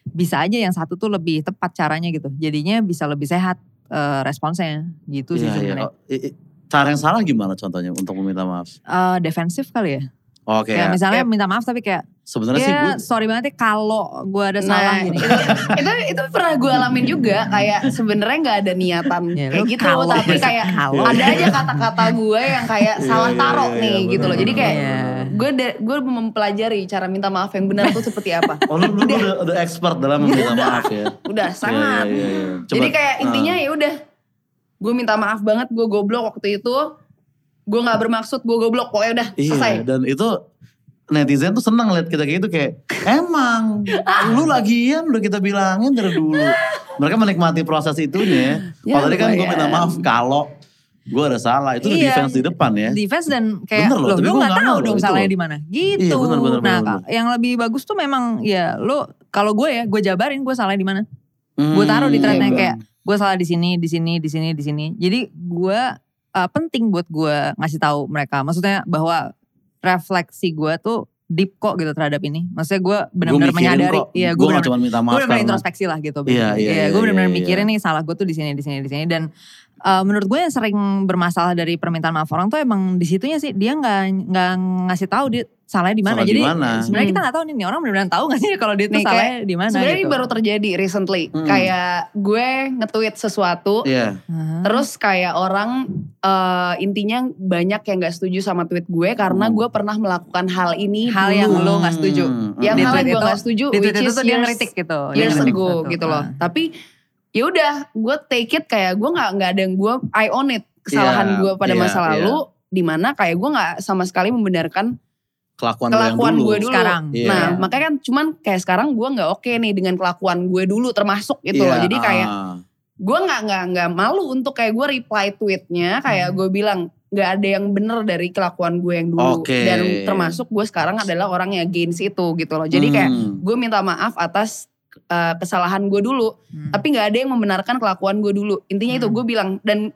bisa aja yang satu tuh lebih tepat caranya gitu. Jadinya bisa lebih sehat eh, responsnya gitu sih Iya, iya. sebenarnya. Oh, i- Cara yang salah gimana contohnya untuk meminta maaf? Eh, defensif kali ya. Oke, Kayak misalnya Kayak- minta maaf tapi kayak sebenarnya sih gue ya sorry banget ya kalau gue ada salah Nah, gini. itu, itu itu pernah gue alamin juga kayak sebenarnya nggak ada niatan Ya, kayak gitu kalau tapi kayak kalau. ada aja kata-kata gue yang kayak Iya, salah iya, taruh iya, nih iya, gitu loh jadi kayak Iya. gue gue mempelajari cara minta maaf yang benar tuh seperti apa Oh lu, lu udah, udah expert dalam meminta maaf ya? udah sangat jadi kayak intinya ah. ya udah gue minta maaf banget gue goblok waktu itu gue nggak bermaksud gue goblok pokoknya udah selesai Iya, dan itu netizen tuh seneng liat kita kayak gitu kayak emang lu lagian udah kita bilangin dari dulu. Mereka menikmati proses itunya. Ya, Kalau tadi kan gue minta maaf kalau gue ada salah itu udah Iya. defense di depan ya. defense dan kayak Bener loh, loh, tapi lu nggak tahu dong salahnya di mana gitu. Iya, bener, bener, nah bener, Kak, yang lebih bagus tuh memang ya lu kalau gue ya gue jabarin gue salahnya di mana. Hmm, Gue taruh di threadnya iya, kayak gue salah di sini, di sini, di sini, di sini. Jadi gue uh, penting buat gue ngasih tahu mereka. Maksudnya bahwa refleksi gue tuh deep kok gitu terhadap ini. Maksudnya gue benar-benar mikirin menyadari. kok, Iya, gue cuma minta maaf gue benar karena introspeksi lah gitu. Iya, iya, iya, gue benar-benar iya, mikirin iya. nih salah gue tuh di sini, di sini, di sini dan uh, menurut gue yang sering bermasalah dari permintaan maaf orang tuh emang di situnya sih dia nggak nggak ngasih tahu dia salahnya di mana. Salah di Jadi sebenarnya kita Hmm. nggak tahu nih, nih orang benar-benar tahu nggak sih kalau dia tuh Nih, kayak salahnya di mana sebenarnya gitu. ini baru terjadi recently Hmm. kayak gue nge-tweet sesuatu Iya. Hah? Terus kayak orang eh, intinya banyak yang gak setuju sama tweet gue karena Hmm. gue pernah melakukan hal ini Hal dulu. yang lo nggak setuju. Hmm, yang Di hal tweet yang gue itu- gak setuju di which itu is tuh dia ngeritik gitu. Years ago gitu loh. Ah. Tapi ya udah gue take it kayak gue nggak nggak ada yang gue I own it kesalahan Iya, gue pada iya, masa iya. lalu di mana kayak gue nggak sama sekali membenarkan Kelakuan, kelakuan yang dulu. gue dulu. Sekarang. Iya. Nah makanya kan cuman kayak sekarang gue nggak oke nih dengan kelakuan gue dulu termasuk gitu loh. Iya, Jadi kayak ah. gue nggak nggak nggak malu untuk kayak gue reply tweetnya kayak Hmm. gue bilang nggak ada yang bener dari kelakuan gue yang dulu Oke. dan termasuk gue sekarang adalah orang yang against itu gitu loh jadi kayak Hmm. gue minta maaf atas uh, kesalahan gue dulu Hmm. tapi nggak ada yang membenarkan kelakuan gue dulu intinya itu Hmm. gue bilang dan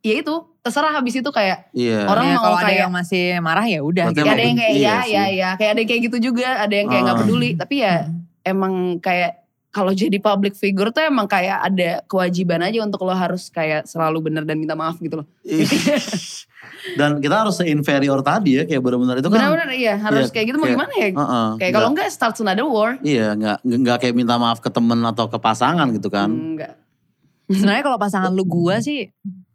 ya itu terserah habis itu kayak Iya. orang Ya, mau kalau ada kayak- yang masih marah ya udah gitu. ya ada yang kayak Iya ya sih. ya ya kayak ada yang kayak gitu juga ada yang kayak nggak Ah. peduli tapi ya Hmm. emang kayak kalau jadi public figure tuh emang kayak ada kewajiban aja untuk lo harus kayak selalu bener dan minta maaf gitu loh. Dan kita harus se-inferior tadi ya kayak benar-benar itu kan. Benar-benar iya harus Iya, kayak gitu mau kayak- gimana ya? Heeh, Kayak kalau enggak starts another war. Iya, nggak nggak kayak minta maaf ke temen atau ke pasangan gitu kan. Enggak. Sebenarnya kalau pasangan lu gua sih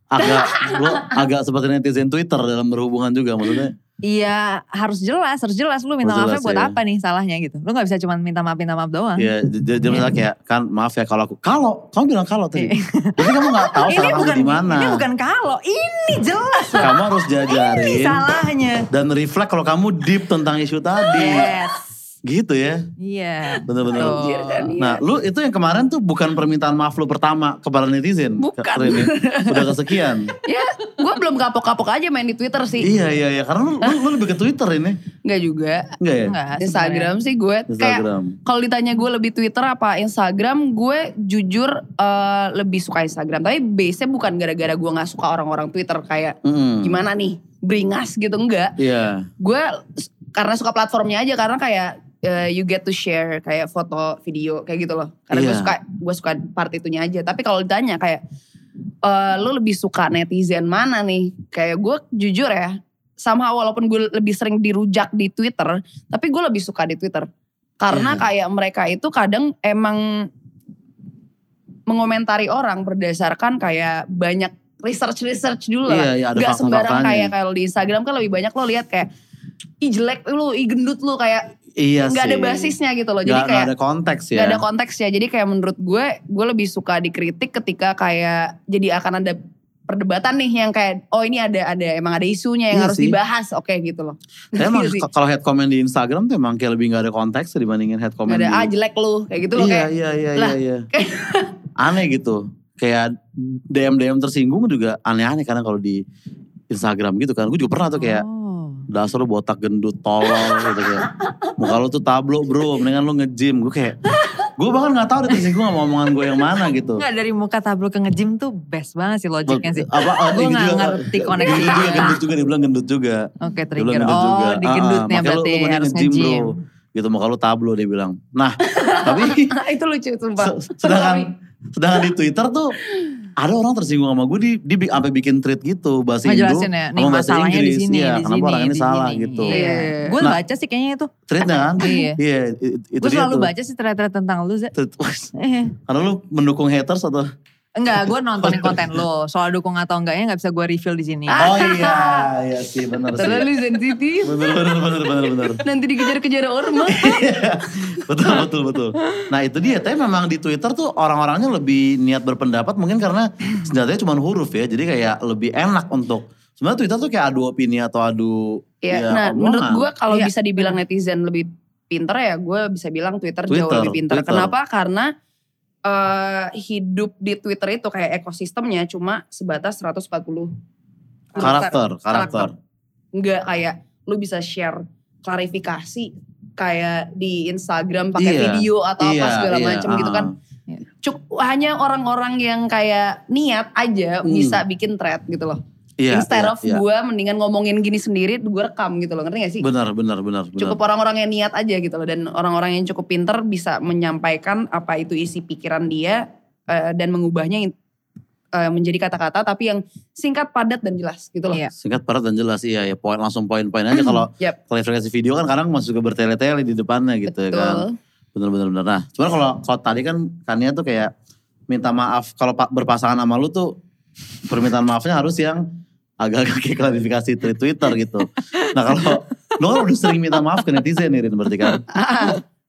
Agak lo agak seperti netizen Twitter dalam berhubungan juga maksudnya. Iya harus jelas, harus jelas lu minta Harus maafnya jelas buat ya. apa nih salahnya gitu. Lu gak bisa cuma minta maaf minta maaf doang. Iya, jadi jadi misalnya kayak kan maaf ya kalau aku kalau kamu bilang kalau tadi. Berarti kamu nggak tahu ini salah bukan di mana. ini bukan kalau, ini jelas. Kamu harus ini jajarin salahnya. dan reflect kalau kamu deep tentang isu tadi. Yes. Gitu ya. Iya. Bener-bener. Kan, iya. Nah, lu itu yang kemarin tuh bukan permintaan maaf lu pertama kepada netizen. Bukan. Rini. Udah kesekian. Ya gue belum kapok-kapok aja main di Twitter sih. iya, iya, iya. Karena lu, lu, lu lebih ke Twitter ini. Enggak juga. Enggak ya? Enggak, Instagram sih gue kayak Instagram. kalau ditanya gue lebih Twitter apa Instagram, gue jujur eh, lebih suka Instagram. Tapi base-nya bukan gara-gara gue nggak suka orang-orang Twitter kayak Mm-mm. gimana nih beringas gitu enggak. Iya. Gue s- karena suka platformnya aja karena kayak eh, you get to share kayak foto, video kayak gitu loh. Karena gue Iya. suka gue suka part itunya aja. Tapi kalau ditanya kayak eh, lu lebih suka netizen mana nih? Kayak gue jujur ya, sama walaupun gue lebih sering dirujak di Twitter, tapi gue lebih suka di Twitter. Karena Iya. kayak mereka itu kadang emang mengomentari orang berdasarkan kayak banyak research-research dulu lah. Iya ada Gak sembarang kayak kalau di Instagram kan lebih banyak lo lihat kayak ih jelek lu, ih gendut lu kayak Iya nggak ada basisnya gitu loh. Jadi Nggak- nggak kayak ada konteks ya. nggak ada konteksnya. Jadi kayak menurut gue, gue lebih suka dikritik ketika kayak jadi akan ada perdebatan nih yang kayak oh ini ada ada emang ada isunya yang Iya harus sih. dibahas, oke gitu loh. Tapi emang Iya kalau head comment di Instagram tuh emang kayak lebih gak ada konteks dibandingin head comment Nggak ada di... ah jelek lu kayak gitu loh iya, kayak iya, iya, lah, iya, iya. Aneh gitu. Kayak DM-DM tersinggung juga aneh-aneh karena kalau di Instagram gitu kan. Gue juga pernah tuh kayak Oh. Dasar lu botak gendut tolol gitu kayak. Muka lu tuh tablo bro, mendingan lu nge-gym. Gue kayak, gue bahkan gak tahu dia tersinggung sama omongan gue yang mana gitu. Enggak dari muka tablo ke nge-gym tuh best banget sih logiknya sih. Apa, oh, Gue nggak juga. ngerti koneksinya. Gendut juga, gendut juga, dia bilang gendut juga. Oke bilang trigger. gendut juga. Oh di Ah, ah, gendutnya lu- berarti lu mending harus nge-gym, nge-gym. bro. Gitu muka lu tablo dia bilang. Nah, tapi itu lucu sumpah. Se- sedangkan sedangkan di Twitter tuh ada orang tersinggung sama gue di, di sampai bikin tweet gitu bahasa Indo ya, nih sama bahasa masalahnya di Inggris. sini, Iya, di kenapa sini, orang ini di salah sini. gitu. Iya. Gue Nah, baca sih kayaknya itu. Tweetnya kan? Iya. Iya, itu Gue dia selalu tuh. baca sih thread-thread tentang lu, Zek. Eh. Karena lu mendukung haters atau? Enggak, gue nontonin konten lo. Soal dukung atau enggaknya gak bisa gue reveal di sini. Oh iya, iya sih benar sih. Terlalu sensitif. Bener bener bener bener bener. Nanti dikejar-kejar orang. betul betul betul. Nah itu dia, tapi memang di Twitter tuh orang-orangnya lebih niat berpendapat mungkin karena senjatanya cuma huruf ya, jadi kayak lebih enak untuk sebenarnya Twitter tuh kayak adu opini atau adu Iya, ya, nah omongan. menurut gue kalau Iya, bisa dibilang netizen lebih pinter ya gue bisa bilang Twitter, jauh Twitter, lebih pinter. Twitter. Kenapa? Karena eh, hidup di Twitter itu kayak ekosistemnya cuma sebatas 140 karakter, karakter. Enggak kayak lu bisa share klarifikasi kayak di Instagram pakai Iya, video atau apa Iya, segala iya, macam gitu ah. kan. Cuk, hanya orang-orang yang kayak niat aja Hmm. bisa bikin thread gitu loh. Iya, Instead iya, of iya. gue mendingan ngomongin gini sendiri gue rekam gitu loh ngerti gak sih? Benar, benar, benar, cukup orang-orang yang niat aja gitu loh dan orang-orang yang cukup pinter bisa menyampaikan apa itu isi pikiran dia eh, dan mengubahnya eh, menjadi kata-kata tapi yang singkat padat dan jelas gitu loh. Iya. Singkat padat dan jelas iya ya poin langsung poin-poin aja kalau Yap. klarifikasi video kan kadang masuk ke bertele-tele di depannya gitu ya kan. Betul. Bener bener bener. Nah, cuman kalau kalau tadi kan Kania tuh kayak minta maaf kalau pak berpasangan sama lu tuh permintaan maafnya harus yang agak-agak kayak klarifikasi Twitter gitu. Nah kalau lu kan udah sering minta maaf ke netizen nih Rin, berarti kan.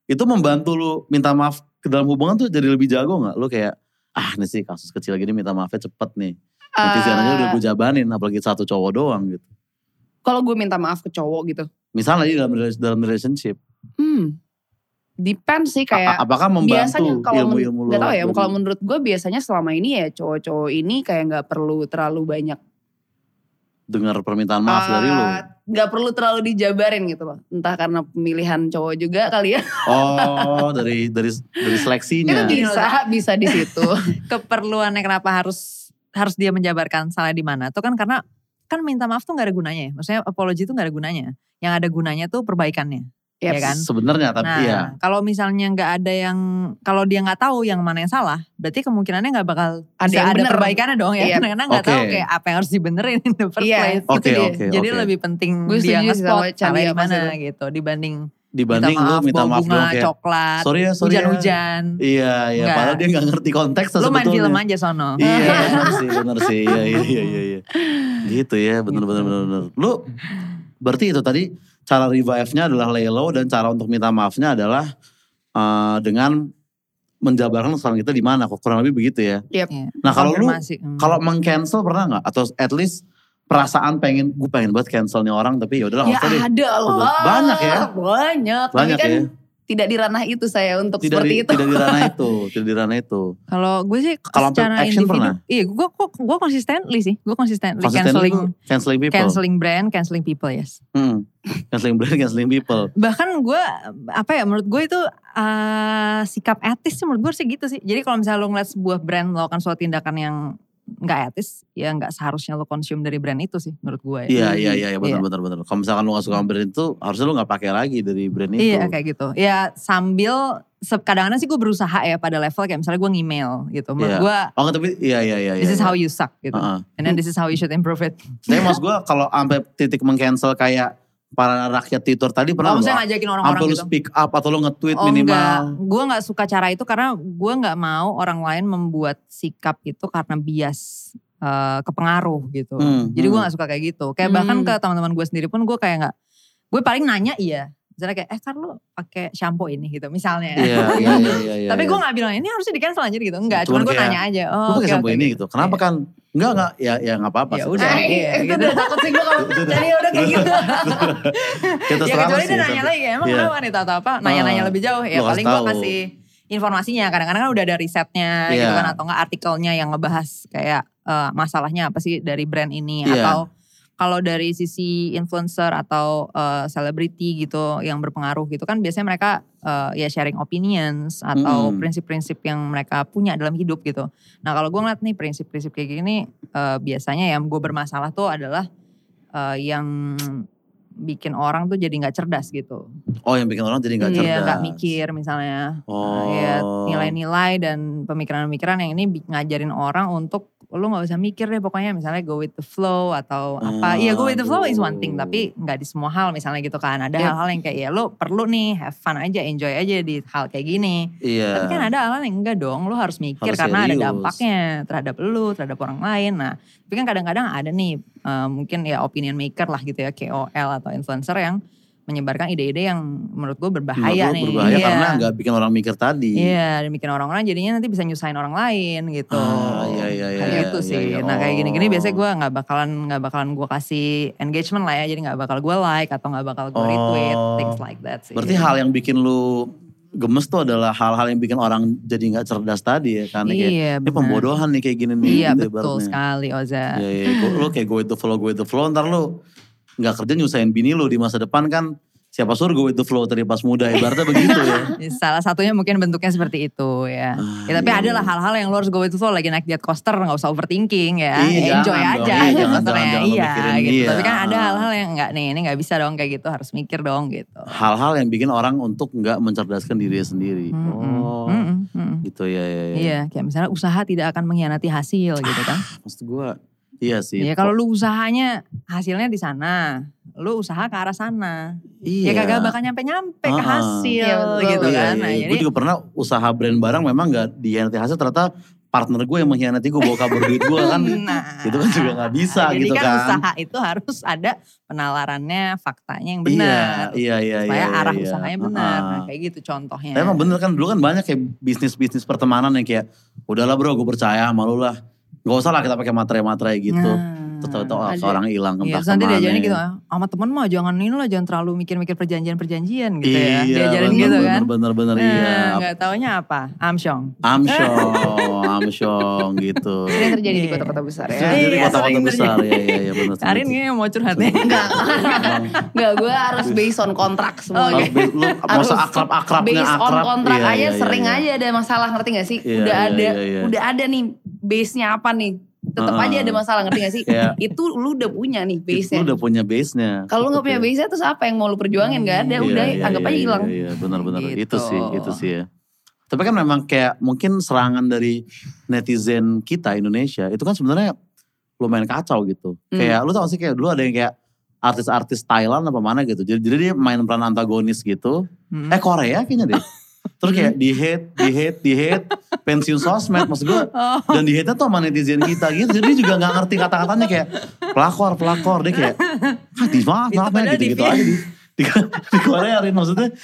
Itu membantu lu minta maaf ke dalam hubungan tuh jadi lebih jago gak? Lu kayak ah ini sih kasus kecil gini minta maafnya cepet nih. Netizen aja udah Eh, gue jabanin apalagi satu cowok doang gitu. Kalau gue minta maaf ke cowok gitu, Misalnya di dalam, dalam relationship. hmm, depends sih kayak. A- apakah membantu biasanya kalau ilmu-ilmu nggak tahu ya kalau menurut gue biasanya selama ini ya cowok-cowok ini kayak nggak perlu terlalu banyak dengar permintaan maaf dari lu? eh, nggak perlu terlalu dijabarin gitu loh entah karena pemilihan cowok juga kali ya Oh, dari dari dari itu seleksinya. bisa bisa di situ Keperluannya kenapa harus harus dia menjabarkan salah di mana? Tuh kan karena kan minta maaf tuh gak ada gunanya ya. Maksudnya apology tuh gak ada gunanya. Yang ada gunanya tuh perbaikannya. Yep. Ya kan? Sebenarnya tapi nah, ya. kalau misalnya nggak ada yang, kalau dia nggak tahu yang mana yang salah, berarti kemungkinannya nggak bakal Ada bisa yang ada bener. perbaikannya dong ya. Iya. Karena nggak Oke. tahu kayak apa yang harus dibenerin in the first Iya, place. itu Oke, dia. oke, Jadi oke. lebih penting Gue dia nge-spot sama Chan salah di di apa mana sih gitu dibanding Dibanding minta lu maaf, minta bawa maaf bunga, dong kayak coklat, sorry ya, sorry ya. hujan-hujan. Iya, iya. Enggak. Padahal dia gak ngerti konteks Lu main sebetulnya. film aja sono. Iya, benar sih, benar sih. Iya, iya, iya, iya. iya. Gitu ya, benar, benar, Gitu. benar, benar. Lu berarti itu tadi cara revive-nya adalah lay low dan cara untuk minta maafnya adalah eh, dengan menjabarkan kesalahan kita di mana. Kok kurang lebih begitu ya. Yep. Iya. Nah, kalau lu. Hmm. kalau meng-cancel pernah nggak? Atau at least perasaan pengen, gue pengen banget cancel nih orang tapi ya udahlah ya nggak usah deh. ada loh Banyak ya? banyak, Banyak tapi kan ya? Tidak di ranah itu saya untuk Tidak seperti di, itu. tidak di ranah itu, tidak di ranah itu. Kalau gue sih Kalau secara action individu, pernah? iya gue gue gue consistently sih, gue consistently Consistently canceling canceling people. canceling brand, canceling people yes. Hmm. Canceling brand, canceling people. Bahkan gue apa ya menurut gue itu eh, sikap etis sih menurut gue sih gitu sih. Jadi kalau misalnya lo ngeliat sebuah brand melakukan suatu tindakan yang nggak etis, ya nggak seharusnya lo konsum dari brand itu sih menurut gue. Iya, ya. iya, iya, iya, benar, Iya. benar, benar. Kalau misalkan lu gak suka sama brand itu, harusnya lu gak pakai lagi dari brand itu. Iya kayak gitu. Ya sambil kadang-kadang sih gue berusaha ya pada level kayak misalnya gue ngemail gitu. Menurut Iya. gue Oh tapi iya, iya, iya. this iya, is iya. how you suck gitu. Heeh. And then this is how you should improve it. Tapi maksud gue kalau sampai titik mengcancel kayak para rakyat Twitter tadi pernah misalnya ngajakin orang-orang Sampai lu gitu. speak up atau lu nge-tweet Oh enggak, minimal. gue gak suka cara itu karena gue gak mau orang lain membuat sikap itu karena bias eh, kepengaruh gitu. Hmm, Jadi gue hmm. gak suka kayak gitu. Kayak bahkan Hmm. ke teman-teman gue sendiri pun gue kayak gak, gue paling nanya iya. Misalnya kayak, eh kan lu pakai shampoo ini gitu misalnya. Iya, iya, iya, iya. iya, Tapi iya. gue gak bilang ini harusnya di cancel aja gitu. Enggak, Cuman cuman gue nanya aja. Lu Oh, pakai oke, shampoo oke, ini gitu. gitu. Kenapa Iya. kan? Enggak, enggak. Ya, ya gak apa-apa Ya udah. Iya, itu gitu. udah takut sih gue kalau udah. jadi udah kayak gitu. Kita ya kecuali dia nanya tapi- lagi emang Iya. kenapa nih atau apa nanya-nanya Ah, lebih jauh ya paling gue kasih informasinya kadang-kadang kan udah ada risetnya gitu Iya. kan atau enggak artikelnya yang ngebahas kayak eh, masalahnya apa sih dari brand ini Iya. atau kalau dari sisi influencer atau eh, selebriti gitu yang berpengaruh gitu kan biasanya mereka eh, ya sharing opinions atau Mm-mm. prinsip-prinsip yang mereka punya dalam hidup gitu. Nah kalau gue ngeliat nih prinsip-prinsip kayak gini eh, biasanya yang gue bermasalah tuh adalah eh, yang bikin orang tuh jadi nggak cerdas gitu. Oh yang bikin orang jadi gak cerdas. Iya nggak mikir misalnya. Oh. Ya nilai-nilai dan pemikiran-pemikiran yang ini ngajarin orang untuk lu nggak usah mikir deh pokoknya misalnya go with the flow atau apa. Iya go with the flow is one thing tapi nggak di semua hal misalnya gitu kan. Ada Yep. hal-hal yang kayak ya lu perlu nih have fun aja enjoy aja di hal kayak gini. Iya. Tapi kan ada hal-hal yang enggak dong, lu harus mikir Harus karena ada serius. dampaknya terhadap lu, terhadap orang lain. Nah, tapi kan kadang-kadang ada nih eh, mungkin ya opinion maker lah gitu ya, KOL atau influencer yang menyebarkan ide-ide yang menurut gue Menurut berbahaya lu nih. Berbahaya Iya. karena gak bikin orang mikir tadi. Iya, dan bikin orang-orang jadinya nanti bisa nyusahin orang lain gitu. Ah, iya, iya, iya, Kayak iya, gitu iya, sih. iya. Nah kayak gini-gini Oh. biasanya gue nggak bakalan nggak bakalan gue kasih engagement lah ya. Jadi nggak bakal gue like atau nggak bakal gue retweet Oh. things like that sih. Berarti hal yang bikin lu gemes tuh adalah hal-hal yang bikin orang jadi gak cerdas tadi ya. Karena kayak, Iya, ini pembodohan nih kayak gini nih. Iya gitu betul ibaratnya. sekali Oza. Iya, iya. Gua- Lu kayak go with the flow, go with the flow. Ntar lu gak kerja nyusahin bini lu di masa depan kan. Siapa suruh the flow tadi pas muda. Ibaratnya begitu ya. Salah satunya mungkin bentuknya seperti itu ya. Ah, ya tapi iya, ada lah iya. hal-hal yang lo harus go with flow lagi naik jet coaster nggak usah overthinking ya. Iya, Enjoy jangan dong. aja Iya, gitu jangan, jangan, jangan Iya gitu. iya. Tapi kan ada hal-hal yang nggak nih ini nggak bisa dong kayak gitu harus mikir dong gitu. Hal-hal yang bikin orang untuk gak mencerdaskan dirinya sendiri. Mm-mm. Oh. Mm-mm, mm-mm. Gitu ya, ya, ya. Iya kayak misalnya usaha tidak akan mengkhianati hasil gitu kan. Maksud gue, iya sih. Iya kalau lu usahanya hasilnya di sana, lu usaha ke arah sana. Iya. Ya kagak bakal nyampe-nyampe ke hasil Iya, betul. gitu Iya, kan. iya, Nah, iya. jadi Gue juga pernah usaha brand barang memang gak dihianati hasil ternyata partner gue yang mengkhianati gue bawa kabur duit gue kan. Nah, Itu kan juga nggak bisa jadi gitu kan. kan. usaha itu harus ada penalarannya, faktanya yang benar. Iya, iya, iya. supaya iya, arah iya. usahanya benar. Ah. Nah, kayak gitu contohnya. Tapi emang bener kan dulu kan banyak kayak bisnis-bisnis pertemanan yang kayak udahlah bro gue percaya sama lu lah. Gak usah lah kita pakai materai-materai gitu. Nah, Terus tahu-tahu ada. orang hilang Iya, entah terus nanti ke mana. diajarin gitu, "Ah, sama temen mah jangan ini lah, jangan terlalu mikir-mikir perjanjian-perjanjian gitu Iya, ya. Diajarin bener, gitu bener, kan. Bener, bener, Nah, iya. Gak taunya apa? Amsyong. Amsyong, amsyong gitu. Sering terjadi di Iya. kota-kota besar ya. Jadi Iya, kota-kota sering besar, ya, ya, ya bener. Karin kayaknya mau curhat nih. Enggak, enggak gue harus based on kontrak semuanya. Harus be- lu masa akrab-akrabnya based on akrab. kontrak Iya, aja iya, sering iya. aja ada masalah ngerti gak sih? Iya, udah iya, ada, iya, iya. udah ada nih base-nya apa nih? Tetap Heeh. aja ada masalah ngerti gak sih? Iya. Itu lu udah punya nih Lu base-nya. udah punya base-nya. Kalau lu gak punya Oke. base-nya terus apa yang mau lu perjuangin gak ada, Iya, udah iya, anggap iya, aja hilang. Iya, iya, benar-benar. Gitu. Itu sih, itu sih ya. Tapi kan memang kayak mungkin serangan dari netizen kita Indonesia itu kan sebenarnya lumayan kacau gitu. Hmm. Kayak lu tau sih kayak dulu ada yang kayak artis-artis Thailand apa mana gitu. Jadi, jadi dia main peran antagonis gitu. Hmm. Eh Korea kayaknya deh. Terus kayak di hate, di hate, di hate, pensiun sosmed maksud gue. Oh. Dan di hate tuh sama netizen kita gitu. Jadi dia juga gak ngerti kata-katanya kayak pelakor, pelakor. Dia kayak, ah di maaf, maaf ya gitu-gitu aja di, di, di Korea Rin. Maksudnya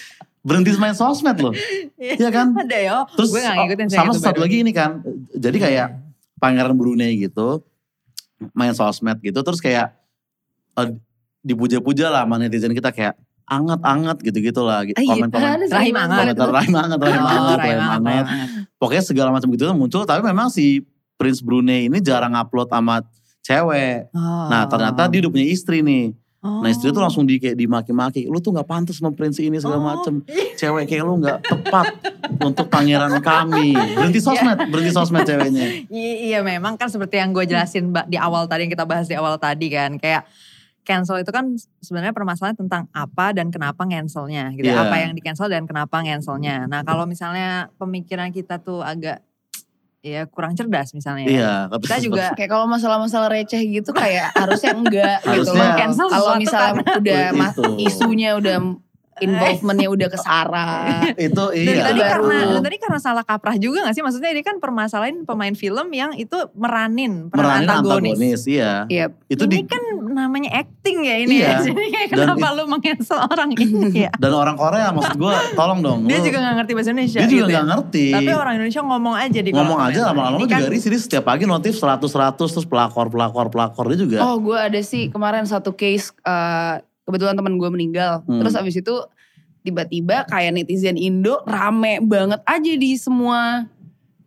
berhenti main sosmed loh. Iya kan? Ada ya, Terus gue gak ngikutin sama satu baru. lagi ini kan. Jadi kayak pangeran Brunei gitu. Main sosmed gitu. Terus kayak eh, dipuja-puja lah sama netizen kita kayak. Anget-anget gitu-gitu lah. Ah, iya, Komen-komen. Rahim anget. Komentar rahim anget, rahim Oh, anget, rahim anget, rahim anget. Pokoknya segala macam gitu tuh muncul. Tapi memang si Prince Brunei ini jarang upload sama cewek. Oh. Nah ternyata dia udah punya istri nih. Nah istri tuh Oh. langsung di kayak dimaki-maki. Lu tuh gak pantas sama Prince ini segala Oh. macem. Cewek kayak lu gak tepat untuk pangeran kami. Berhenti sosmed, berhenti sosmed ceweknya. Iya, iya memang kan seperti yang gue jelasin Mbak di awal tadi yang kita bahas di awal tadi kan kayak cancel itu kan sebenarnya permasalahan tentang apa dan kenapa cancelnya gitu Iya. ya. apa yang di cancel dan kenapa cancelnya nah kalau misalnya pemikiran kita tuh agak ya kurang cerdas misalnya ya. Iya. kita juga Kayak kalau masalah-masalah receh gitu kayak harusnya enggak gitu loh. Cancel Kalau misalnya karena- udah ma- Itu. isunya udah involvementnya udah ke Sarah. itu Dan iya. tadi baru. karena dan tadi karena salah kaprah juga gak sih? Maksudnya dia kan permasalahan pemain film yang itu meranin peran Meranin antagonis. antagonis, iya. Iya. Itu ini di, kan namanya acting ya ini Iya. ya. Jadi kayak Dan kenapa lu mengancel orang ini ya? dan orang Korea maksud gue tolong dong. Dia lu- juga gak ngerti bahasa Indonesia dia juga gitu ya. gak ngerti. Tapi orang Indonesia ngomong aja di ngomong aja lama-lama Ini juga kan- di sini setiap pagi notif 100-100 terus pelakor pelakor pelakor dia juga. Oh gue ada sih kemarin satu case eh, kebetulan teman gue meninggal. Hmm. Terus abis itu tiba-tiba kayak netizen Indo rame banget aja di semua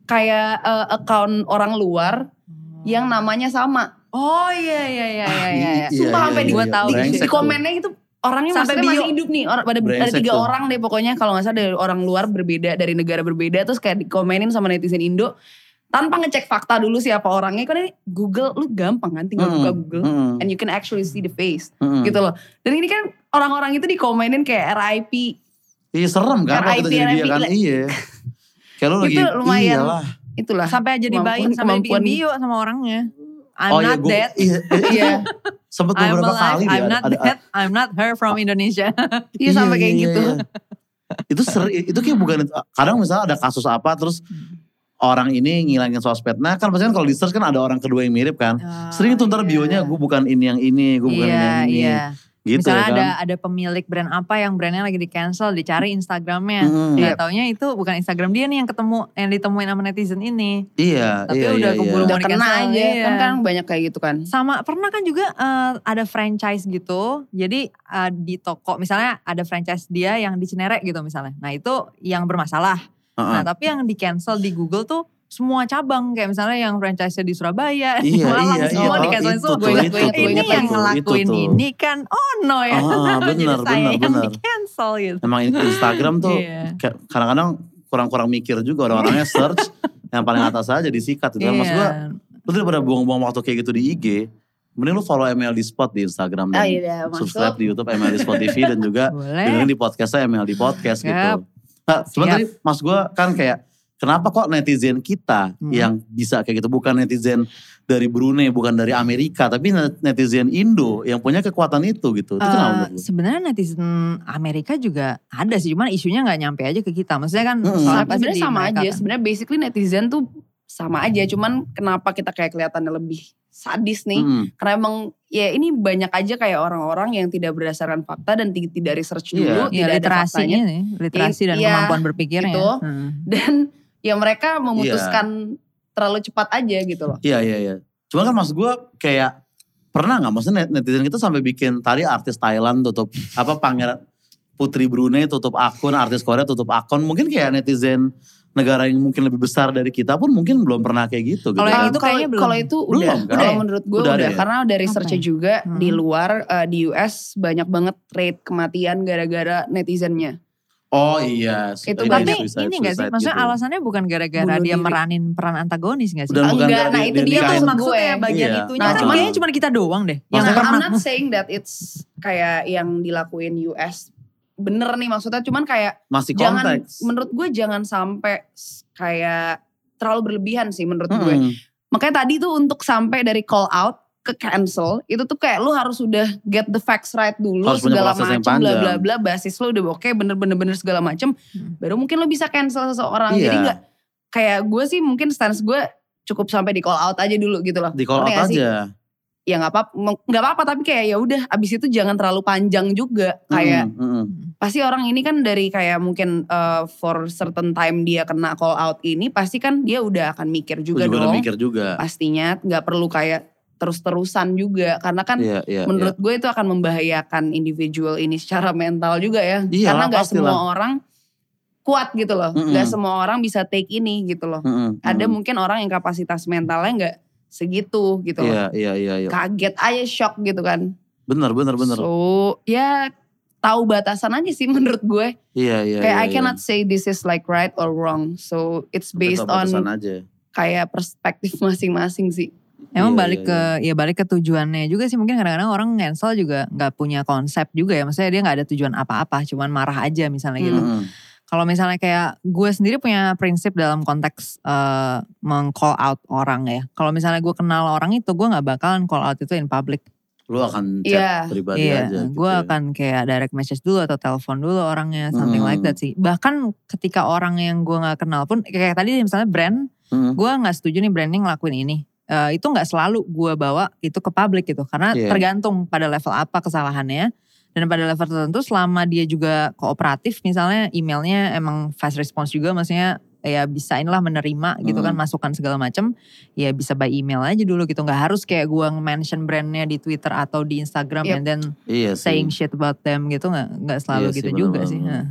kayak eh, account orang luar yang namanya sama. Oh iya iya iya iya iya. iya. Sumpah sampai di, Gua tahu di, brengsek di komennya itu orangnya Sampai masih bio. hidup nih. Or, ada, ada tiga tuh. orang deh pokoknya kalau nggak salah dari orang luar berbeda dari negara berbeda terus kayak dikomenin sama netizen Indo tanpa ngecek fakta dulu siapa orangnya. Kan ini Google lu gampang kan tinggal buka Google Mm-mm. and you can actually see the face Mm-mm. gitu loh. Dan ini kan orang-orang itu dikomenin kayak RIP. Iya serem kan waktu RIP, itu jadi dia RIP, kan. Iya. Kayak lu lagi Itu lumayan. iyalah. Itulah. Sampai aja dibayar, Kemampuan- sampai bikin bio sama orangnya. I'm oh iya not dead. iya, Iya. sempet I'm beberapa alive, kali I'm ada- not ada, dead, I'm not her from Indonesia. Iya sampai kayak iya, gitu. iya. itu seri, itu kayak bukan kadang misalnya ada kasus apa terus orang ini ngilangin sosmed. Nah kan pasti kan kalau di search kan ada orang kedua yang mirip kan. Sering tuh ntar bionya gue bukan ini yang ini, gue bukan ini iya, yang ini. iya. Gitu Misalnya kan. ada ada pemilik brand apa yang brandnya lagi di cancel, dicari Instagramnya. Nggak Iya. taunya itu bukan Instagram dia nih yang ketemu, yang ditemuin sama netizen ini. Iya, Tapi iya, udah iya, keburu iya. Udah kena aja iya. kan kan banyak kayak gitu kan. Sama pernah kan juga eh, ada franchise gitu. Jadi eh, di toko misalnya ada franchise dia yang di Cinere gitu misalnya. Nah itu yang bermasalah. Heeh. Nah tapi yang di cancel di Google tuh semua cabang kayak misalnya yang franchise di Surabaya, di Iya, Malang iya, semua iya. di Oh, cancel itu Gue ingat, itu gue ini yang ngelakuin itu ini kan oh no ya. Ah, Jadi benar, saya benar, yang benar. di cancel gitu. Emang Instagram tuh Iya. kayak kadang-kadang kurang-kurang mikir juga orang-orangnya search yang paling atas aja disikat gitu kan. Maksud gue Iya. lu daripada buang-buang waktu kayak gitu di IG, mending lu follow MLD Spot di Instagram dan Ah iya subscribe di YouTube MLD Spot TV dan juga dengerin di podcastnya MLD Podcast gitu. Nah, cuman tadi mas gue kan kayak kenapa kok netizen kita Hmm. yang bisa kayak gitu bukan netizen dari Brunei bukan dari Amerika tapi netizen Indo yang punya kekuatan itu gitu. Itu kenapa menurut lu? sebenarnya netizen Amerika juga ada sih, cuman isunya nggak nyampe aja ke kita. Maksudnya kan pasti Sebenarnya sama aja. kan. Sebenarnya basically netizen tuh sama aja. Cuman kenapa kita kayak kelihatannya lebih sadis nih? Mm-mm. Karena emang ya ini banyak aja kayak orang-orang yang tidak berdasarkan fakta dan ti- tidak research Iya. dulu, Ya, tidak ada literasinya faktanya. nih, literasi dan Iya, kemampuan berpikirnya. gitu. Hmm. Dan ya mereka memutuskan terlalu cepat aja gitu loh. Iya iya iya. Cuma kan maksud gue kayak pernah nggak maksudnya net- netizen kita sampai bikin tadi artis Thailand tutup apa pangeran Putri Brunei tutup akun, artis Korea tutup akun. Mungkin kayak netizen negara yang mungkin lebih besar dari kita pun mungkin belum pernah kayak gitu. Kalau gitu. yang Eh, itu kalau- kayaknya belum. Kalau itu Belum, udah, kan? kalau menurut gue Udah udah, ya? karena dari researchnya ya? juga Hmm. di luar eh, di US banyak banget rate kematian gara-gara netizennya. Oh iya. Itu ini Tapi suicide- ini gak sih, maksudnya gitu. alasannya bukan gara-gara dia diri. meranin peran antagonis gak sih? Dan bukan Enggak, dari- nah itu dia nikahin. maksud maksudnya gue. bagian Iya. itunya Nah, kan cuman- kayaknya cuma kita doang deh. Yang. I'm not saying that it's kayak yang dilakuin US bener nih maksudnya cuman kayak Masih jangan konteks. menurut gue jangan sampai kayak terlalu berlebihan sih menurut gue. Mm-mm. Makanya tadi tuh untuk sampai dari call out ke cancel itu tuh kayak lu harus udah get the facts right dulu Harus segala macam bla bla bla basis lu udah oke bener-bener bener segala macam Hmm. baru mungkin lu bisa cancel seseorang Iya. jadi nggak kayak gue sih mungkin stance gue cukup sampai di call out aja dulu gitu loh Di call Ngerti out aja. Ya nggak apa nggak apa-apa tapi kayak ya udah abis itu jangan terlalu panjang juga kayak Mm-mm, mm-mm. pasti orang ini kan dari kayak mungkin uh, for certain time dia kena call out ini pasti kan dia udah akan mikir juga juga udah dong mikir juga. pastinya nggak perlu kayak terus-terusan juga karena kan Iya, iya, menurut gue itu akan membahayakan individual ini secara mental juga ya Iya karena nggak semua orang kuat gitu loh nggak semua orang bisa take ini gitu loh iya. Mm-mm, ada mm-mm. mungkin orang yang kapasitas mentalnya nggak segitu gitu Iya, iya, iya, iya. kaget aja shock gitu kan Bener, bener, bener. so ya tahu batasan aja sih menurut gue Iya, iya, kayak iya. I cannot say this is like right or wrong so it's based on aja. kayak perspektif masing-masing sih Emang Iya, balik iya, ke ya balik ke tujuannya juga sih mungkin kadang-kadang orang cancel juga nggak punya konsep juga ya maksudnya dia nggak ada tujuan apa-apa cuman marah aja misalnya gitu. Kalau misalnya kayak gue sendiri punya prinsip dalam konteks eh, meng-call out orang ya. Kalau misalnya gue kenal orang itu gue nggak bakalan call out itu in public. Lu akan chat Iya. pribadi Iya, aja. gitu gue ya. akan kayak direct message dulu atau telepon dulu orangnya, something like Hmm. that sih. Bahkan ketika orang yang gue nggak kenal pun, kayak tadi misalnya brand, Mm-mm. gue nggak setuju nih branding ngelakuin ini. Eh, itu nggak selalu gue bawa itu ke publik gitu, karena Iya. tergantung pada level apa kesalahannya. Dan pada level tertentu selama dia juga kooperatif misalnya emailnya emang fast response juga maksudnya ya bisa inilah menerima gitu kan Hmm. masukan segala macam ya bisa by email aja dulu gitu nggak harus kayak gua nge-mention brandnya di Twitter atau di Instagram Yep. and then Iya sih. saying shit about them gitu nggak nggak Iya selalu sih, gitu bener, juga bener, sih. Nah,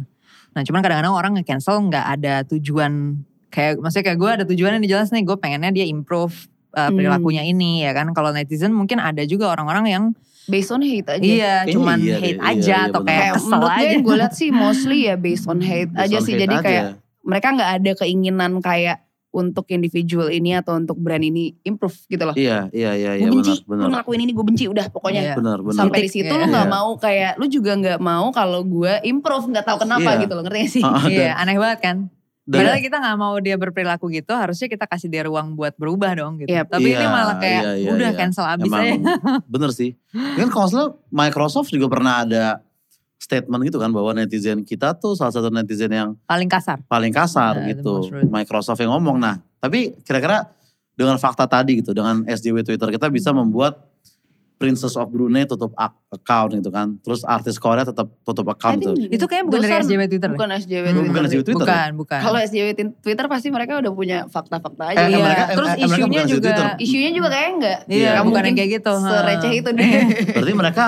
Nah, cuman kadang-kadang orang nge-cancel nggak ada tujuan kayak maksudnya kayak gue ada tujuannya nih jelas nih gue pengennya dia improve uh, Hmm. perilakunya ini ya kan. Kalau netizen mungkin ada juga orang-orang yang based on hate aja iya Kayaknya cuman iya hate iya, aja iya, atau bener. kayak kesel menurut gue aja. yang gue lihat sih mostly ya based on hate Based aja on sih hate jadi aja. kayak mereka nggak ada keinginan kayak untuk individual ini atau untuk brand ini improve gitu loh. Iya, iya, iya, iya gue benci, benar, benar. lu ngelakuin ini gue benci udah pokoknya. Iya. Benar, benar. Sampai di situ iya. lu nggak Iya. mau kayak lu juga nggak mau kalau gue improve nggak tahu kenapa Iya. gitu loh ngerti gak sih? Ah, Iya aneh banget kan. Dan- Padahal kita nggak mau dia berperilaku gitu, harusnya kita kasih dia ruang buat berubah dong gitu. Yap. Tapi ini Iya, malah kayak iya, iya, udah iya. cancel abis Emang aja. bener sih. Kan kalau salah Microsoft juga pernah ada statement gitu kan bahwa netizen kita tuh salah satu netizen yang Paling kasar. paling kasar Nah, the gitu. Microsoft yang ngomong. Nah, tapi kira-kira dengan fakta tadi gitu, dengan SJW Twitter kita bisa membuat Princess of Brunei tutup account gitu kan. Terus artis Korea tetap tutup account tuh. Itu kayaknya bukan dari SJW Twitter. Bukan SJW Bukan Twitter. SJW Twitter. ya? Bukan, bukan. Kalau SJW Twitter pasti mereka udah punya fakta-fakta aja. Eh, Iya, mereka- terus eh, mereka isunya bukan juga. Isunya juga kayaknya enggak. Iya, Nggak bukan mungkin yang kayak gitu. Sereceh itu deh. Berarti mereka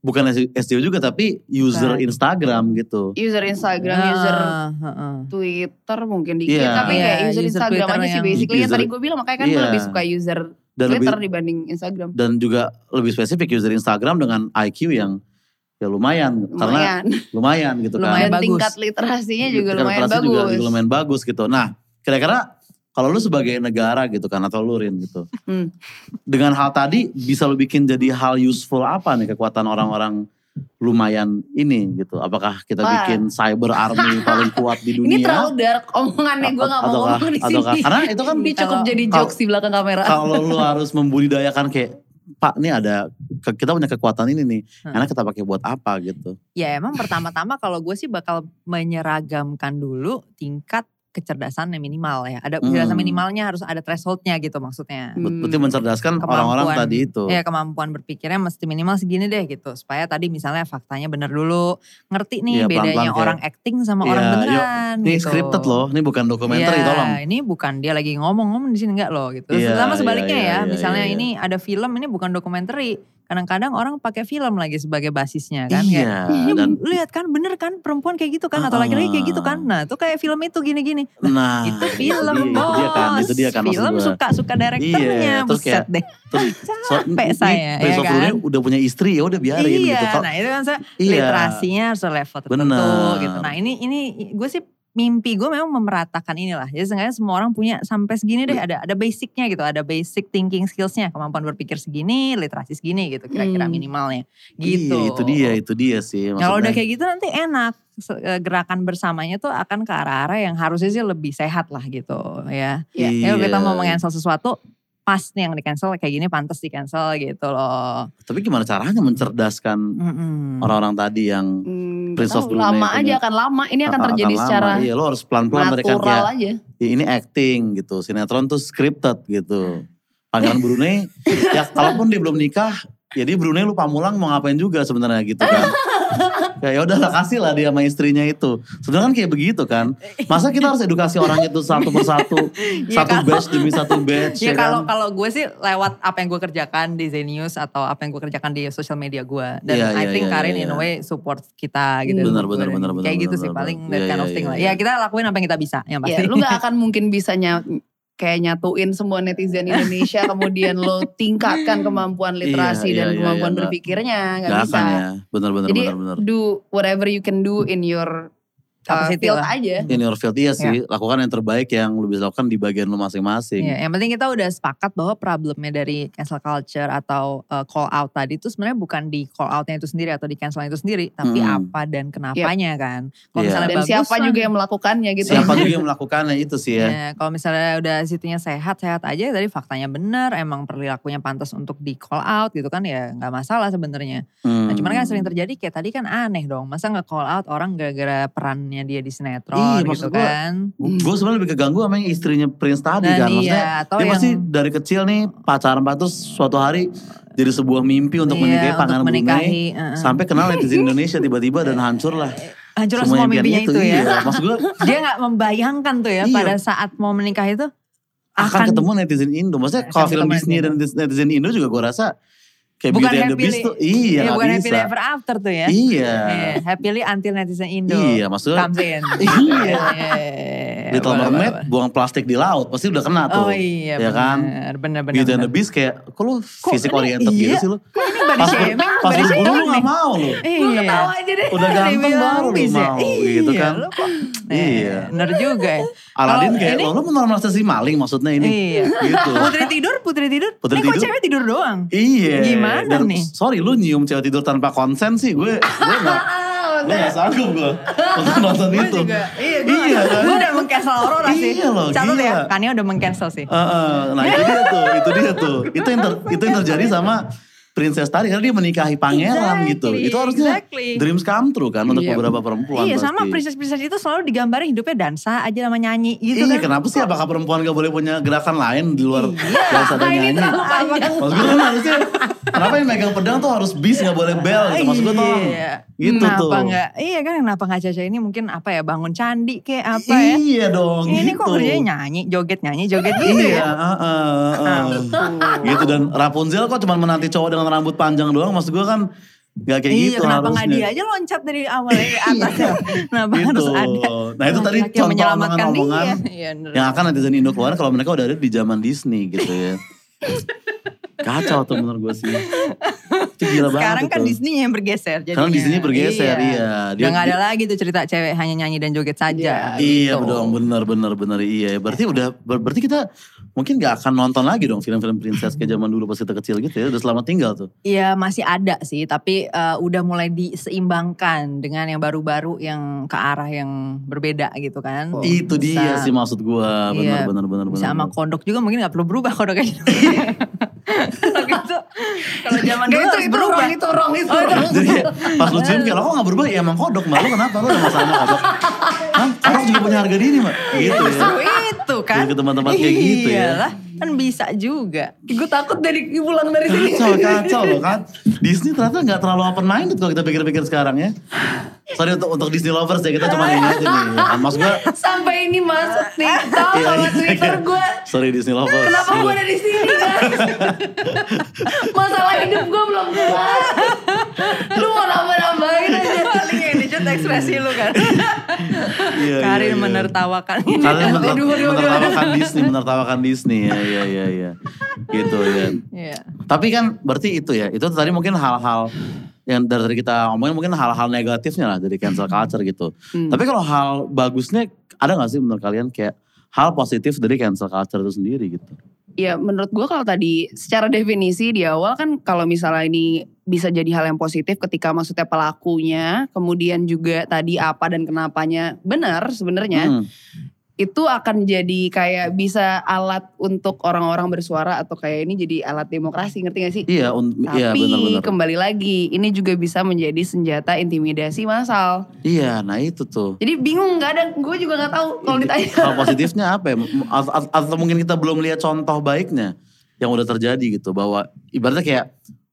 bukan SJW juga tapi user Bukan. Instagram gitu. user Instagram, Ah, user heeh. Twitter mungkin dikit. Iya. Tapi Iya, kayak user, user Instagram Twitter aja sih basically. Yang tadi gue bilang makanya kan gue Iya. lebih suka user Dan Twitter lebih dibanding Instagram. dan juga lebih spesifik user Instagram dengan IQ yang ya lumayan, karena Lumayan. lumayan gitu Lumayan Dan kan. bagus. tingkat literasinya juga Tingkat lumayan literasi bagus. Juga, juga lumayan bagus gitu. Nah, kira-kira kalau lu sebagai negara gitu kan atau lu Rin gitu. Hmm. Dengan hal tadi bisa lu bikin jadi hal useful apa nih kekuatan orang-orang lumayan ini gitu. Apakah kita Wah. bikin cyber army paling kuat di dunia? Ini terlalu dark omongannya gue gak mau Ataukah- ngomong di sini. ataukah- karena itu kan Ini cukup Kalau- jadi kalau- jokes di belakang kamera. kalau lu harus membudidayakan kayak Pak ini ada kita punya kekuatan ini nih. Hmm. Enak kita pakai buat apa gitu. Ya emang pertama-tama kalau gue sih bakal menyeragamkan dulu tingkat kecerdasan yang minimal ya. Ada kecerdasan Hmm. minimalnya harus ada thresholdnya gitu maksudnya. Hmm. Berarti mencerdaskan orang-orang tadi itu. Ya kemampuan berpikirnya mesti minimal segini deh gitu. Supaya tadi misalnya faktanya bener dulu. Ngerti Iya, nih bedanya pelan-pelan kayak, orang acting sama Iya, orang yuk, beneran Ini gitu. scripted loh, ini bukan dokumenter Iya, tolong. ini bukan dia lagi ngomong-ngomong di sini enggak loh gitu. Iya, Sama iya, sebaliknya iya, ya, iya, misalnya iya, iya. ini ada film ini bukan dokumenter. Kadang-kadang orang pakai film lagi sebagai basisnya kan. Iya, Kayak, "Ini dan- lihat kan bener kan perempuan kayak gitu kan atau Ah. laki-laki kayak gitu kan. Nah itu kayak film itu gini-gini. Nah, itu film dia, bos. itu dia kan, itu dia kan Film suka-suka direkturnya. Iya, terus Buset kayak- deh. Terus, so, Capek ini saya, ya kan? udah punya istri ya udah biarin iya, gitu. Nah itu kan saya Iya. literasinya harus level tertentu Bener. gitu. Nah ini ini gue sih mimpi gue memang memeratakan inilah. Jadi seenggaknya semua orang punya sampai segini deh ada ada basicnya gitu, ada basic thinking skillsnya, kemampuan berpikir segini, literasi segini gitu kira-kira Hmm. minimalnya. Gitu. Iya, itu dia, itu dia sih. Kalau udah kayak gitu nanti enak. Eh, Gerakan bersamanya tuh akan ke arah-arah yang harusnya sih lebih sehat lah gitu ya. Iya. Ya kita mau meng-cancel sesuatu pas nih yang di cancel kayak gini pantas di cancel gitu loh. Tapi gimana caranya mencerdaskan Mm-mm. orang-orang tadi yang Hmm, Prince of Brunei lama punya- aja akan lama. Ini akan terjadi lama. secara Iya, lo harus pelan-pelan mereka kayak aja. ya ini acting gitu. Sinetron tuh scripted gitu. Pangeran Brunei ya kalaupun dia belum nikah, ya dia Brunei lu pamulang mau ngapain juga sebenarnya gitu kan. Kayak ya udahlah kasih lah dia sama istrinya itu. Sebenarnya kan kayak begitu kan. Masa kita harus edukasi orang itu satu persatu, Ya, satu kalau- batch demi satu batch Ya ya, kalau kan. kalau gue sih lewat apa yang gue kerjakan di Zenius atau apa yang gue kerjakan di sosial media gue dan Iya, I iya, think iya, Karin iya. in a way support kita gitu. Benar, benar, benar, benar, Kayak gitu benar, sih benar. paling Iya, that kind iya, of thing iya, lah. iya. Ya kita lakuin apa yang kita bisa yang pasti. Ya, lu gak akan mungkin bisa kayak nyatuin semua netizen Indonesia kemudian lo tingkatkan kemampuan literasi Iya, dan iya, kemampuan iya, berpikirnya nggak Gak bisa. akan ya. Benar benar Jadi benar benar. do whatever you can do in your uh, field lah. aja. In your field iya sih, lakukan yang terbaik yang lu bisa lakukan di bagian lu masing-masing. Iya, yang penting kita udah sepakat bahwa problemnya dari cancel culture atau uh, call out tadi itu sebenarnya bukan di call outnya itu sendiri atau di cancel itu sendiri, tapi Mm. apa dan kenapanya kan. Kalau Iya. misalnya Dan bagus siapa lah, juga yang melakukannya gitu. Siapa juga yang melakukannya itu sih ya. Ya, kalau misalnya udah situnya sehat-sehat aja tadi faktanya benar, emang perilakunya pantas untuk di call out gitu kan ya nggak masalah sebenarnya. Hmm. Nah, cuman kan sering terjadi kayak tadi kan aneh dong, masa nggak call out orang gara-gara perannya dia di sinetron Iya, gitu gua, kan. Gue sebenarnya lebih keganggu sama yang istrinya Prince tadi Dan kan. Maksudnya iya, atau dia yang pasti dari kecil nih pacaran terus suatu hari jadi sebuah mimpi untuk Iya, menikahi Brunei. menikahi, uh-uh. Sampai kenal netizen Indonesia tiba-tiba dan hancur lah. Hancur semua impian mimpinya itu, ya. Iya. Maksud gue Dia nggak membayangkan tuh ya Iya. pada saat mau menikah itu akan, ketemu netizen Indo. Maksudnya Akan kalau film Disney dan netizen. netizen Indo juga gue rasa kayak Bukan Beauty and the happily- Beast tuh iya Iya, bukan happy bisa. ever after tuh ya. Iya. Iya, happily until netizen Indo Iya maksudnya comes in. Iya. Little boleh, Mermaid boleh, buang plastik di laut pasti udah kena tuh. Oh iya, ya kan? benar, benar, benar. Beauty and benar. the Beast kayak kok lu fisik oriented iya? gitu sih lu. Ini body shaming, pas lu dulu lu gak mau lu. Iya. Gue ketawa aja deh. Udah ganteng baru lu mau gitu Iya, kan. kok. Iya. Bener juga ya. Aladin kayak lo lu menormalisasi maling maksudnya ini. Iya. Gitu. Putri tidur, putri tidur. Putri ini kok tidur? cewek tidur doang? Iya. Gimana Dan, nih? Sorry lu nyium cewek tidur tanpa konsen sih gue gue gak, gue gak sanggup gue untuk nonton Gue itu. juga. Iya, gue, Iya kan? gue udah meng-cancel Aurora sih. Iya loh, Catat gila. ya, Kania udah meng-cancel sih. Heeh, nah itu dia tuh, itu dia tuh. Itu yang, ter- itu yang terjadi sama Princess tadi karena dia menikahi pangeran gitu. Exactly, Itu harusnya exactly. dreams come true kan untuk Iya. beberapa perempuan Iya sama princess-princess itu selalu digambarin hidupnya dansa aja sama nyanyi gitu iya, kan. kenapa sih apakah perempuan gak boleh punya gerakan lain di luar Iya. dansa dan Ini nyanyi? terlalu panjang. Maksud gue kan harusnya, kenapa yang megang pedang tuh harus bis gak boleh bel gitu. Maksud gue tuh, Iya. gitu kenapa tuh. Enggak, iya kan kenapa nggak Caca ini mungkin apa ya bangun candi kayak apa ya. Iya dong Ini gitu. kok kerjanya nyanyi, joget nyanyi, joget gitu Iya, ya. heeh, heeh. gitu dan Rapunzel kok cuma menanti cowok dengan rambut panjang doang, maksud gue kan gak kayak iya, gitu kenapa nggak harusnya. dia aja loncat dari awal ke atas? kenapa Gitu. harus ada? Nah, itu tadi contoh menyelamatkan omongan-omongan dia. Iya. Yang akan netizen Indo keluar kalau mereka udah ada di zaman Disney gitu ya. Kacau tuh menurut gue sih. Itu gila banget Sekarang kan tuh. Disney yang bergeser jadinya. Sekarang Disney bergeser, iya. Udah Dia- nggak ada dia- lagi tuh cerita cewek hanya nyanyi dan joget saja. Iya gitu. dong bener bener bener iya. Berarti udah ber- berarti kita mungkin gak akan nonton lagi dong film-film princess kayak zaman dulu pas kita kecil gitu ya. Udah selamat tinggal tuh. Iya masih ada sih, tapi eh, udah mulai diseimbangkan dengan yang baru-baru yang ke arah yang berbeda gitu kan. Itu dia Bisa- sih maksud gue. Bener Iya, bener bener Bisa bener. sama kodok juga mungkin gak perlu berubah kodoknya. Kalau gitu, kalau zaman dulu itu, itu berubah. wrong, itu wrong, itu Oh, itu wrong. Jadi pas lu cium kayak lo kok gak berubah ya emang kodok mbak. Lo kenapa? Lo ada masalah sama kodok? Hah? Kodok juga punya harga diri mbak. Gitu ya. Justru itu kan. Jadi ke tempat-tempat kayak gitu ya. Iyalah, kan bisa juga. Gue takut dari pulang dari sini. Kacau, kacau loh kan. Disney ternyata gak terlalu open minded kalau kita pikir-pikir sekarang ya. Sorry untuk untuk Disney lovers ya kita cuma ini aja nih. Ya? Maksud gue, Sampai ini masuk TikTok Iya, sama iya, Twitter iya. gue. sorry Disney lovers. Kenapa gue ada di sini guys? Masalah hidup gue belum kelar. Lu mau nambah-nambahin aja. Dicut ekspresi lu kan. Iya, iya, Karin iya. menertawakan. Kalian mener- Aduh, aduh, aduh. menertawakan Disney, menertawakan Disney ya, ya, ya, ya. Gitu ya. Iya. Tapi kan berarti itu ya, itu tadi mungkin hal-hal yang dari tadi kita omongin mungkin hal-hal negatifnya lah dari cancel culture gitu. Hmm. Tapi kalau hal bagusnya ada gak sih menurut kalian kayak hal positif dari cancel culture itu sendiri gitu? Ya menurut gue kalau tadi secara definisi di awal kan kalau misalnya ini bisa jadi hal yang positif ketika maksudnya pelakunya kemudian juga tadi apa dan kenapanya benar sebenarnya Hmm. Itu akan jadi kayak bisa alat untuk orang-orang bersuara atau kayak ini jadi alat demokrasi ngerti gak sih? Iya, un- iya Tapi benar-benar. kembali lagi ini juga bisa menjadi senjata intimidasi massal. Iya, nah itu tuh. Jadi bingung nggak ada, gue juga nggak tahu kalau ditanya. Hal positifnya apa ya? Atau mungkin kita belum lihat contoh baiknya yang udah terjadi gitu. Bahwa ibaratnya kayak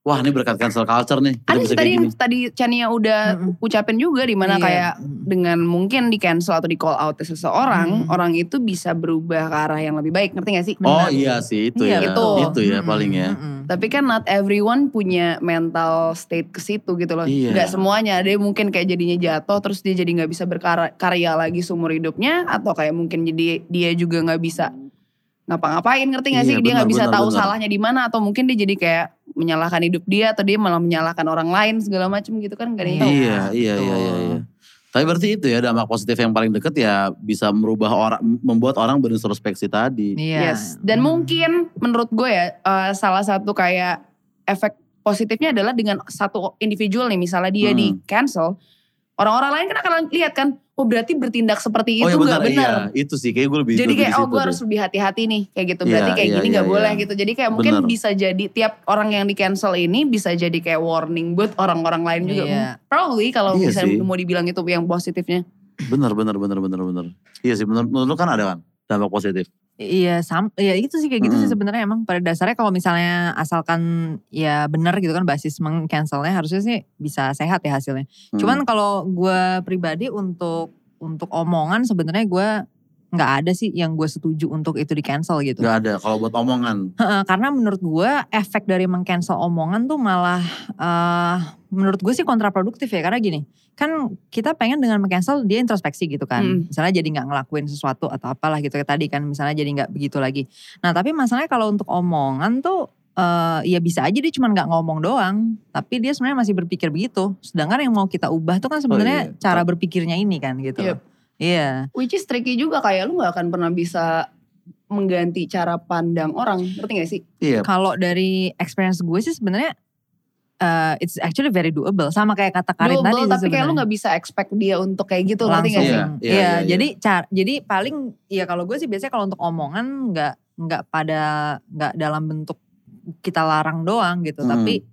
wah ini berkat cancel culture nih. Ada sih tadi tadi Chania udah Mm-mm. ucapin juga di mana Iya. kayak dengan mungkin di cancel atau di call out seseorang, Hmm. orang itu bisa berubah ke arah yang lebih baik, ngerti gak sih? Oh Benar. iya sih itu Iya, ya. betul. Itu ya Mm-mm, paling ya. mm-mm. Tapi kan not everyone punya mental state ke situ gitu loh. Iya. Gak semuanya. Ada yang mungkin kayak jadinya jatuh terus dia jadi gak bisa berkarya lagi seumur hidupnya. Atau kayak mungkin jadi dia juga gak bisa ngapa-ngapain ngerti gak sih? Iya, dia benar, gak bisa benar, tahu benar. salahnya di mana. Atau mungkin dia jadi kayak menyalahkan hidup dia. Atau dia malah menyalahkan orang lain segala macam gitu kan. Gak ada yang tahu. Iya, iya, iya, iya, iya. Tapi berarti itu ya dampak positif yang paling deket ya bisa merubah orang, membuat orang berintrospeksi tadi. Iya. Yes. Dan Hmm. mungkin menurut gue ya eh, salah satu kayak efek positifnya adalah dengan satu individual nih misalnya dia Hmm. di cancel, orang-orang lain kan akan lihat kan, oh berarti bertindak seperti itu oh iya nggak benar, benar. iya. Itu sih kayak gue lebih Jadi kayak oh gue harus lebih hati-hati nih kayak gitu. Iya, Berarti kayak iya, gini iya, nggak iya. boleh gitu. Jadi kayak mungkin Bener. bisa jadi tiap orang yang di cancel ini bisa jadi kayak warning buat orang-orang lain juga. Iya. Probably kalau Iya misalnya sih. mau dibilang itu yang positifnya. Bener, bener, bener, bener, bener. Iya sih, menurut, menurut lu kan ada kan dampak positif. Iya, sam, ya itu sih kayak gitu sih Mm-mm. sebenarnya emang pada dasarnya kalau misalnya asalkan ya benar gitu kan basis mengcancelnya harusnya sih bisa sehat ya hasilnya. Hmm. Cuman kalau gue pribadi untuk untuk omongan sebenarnya gue nggak ada sih yang gue setuju untuk itu di cancel gitu. Gak ada kalau buat omongan. Heeh, karena menurut gue efek dari mengcancel omongan tuh malah eh menurut gue sih kontraproduktif ya karena gini kan kita pengen dengan mengcancel dia introspeksi gitu kan Hmm. misalnya jadi nggak ngelakuin sesuatu atau apalah gitu kayak tadi kan misalnya jadi nggak begitu lagi nah tapi masalahnya kalau untuk omongan tuh eh ya bisa aja dia cuma nggak ngomong doang tapi dia sebenarnya masih berpikir begitu sedangkan yang mau kita ubah tuh kan sebenarnya iya. cara berpikirnya ini kan gitu Yep. Iya Which is tricky juga kayak lu gak akan pernah bisa mengganti cara pandang orang. Ngerti gak sih? Iya. kalau dari experience gue sih sebenarnya uh, it's actually very doable sama kayak kata Karin Doable, tadi sih tapi kayak lu gak bisa expect dia untuk kayak gitu. Ngerti langsung gak sih? Iya, iya, iya, iya, iya. jadi car jadi paling ya kalau gue sih biasanya kalau untuk omongan nggak nggak pada nggak dalam bentuk kita larang doang gitu Hmm. tapi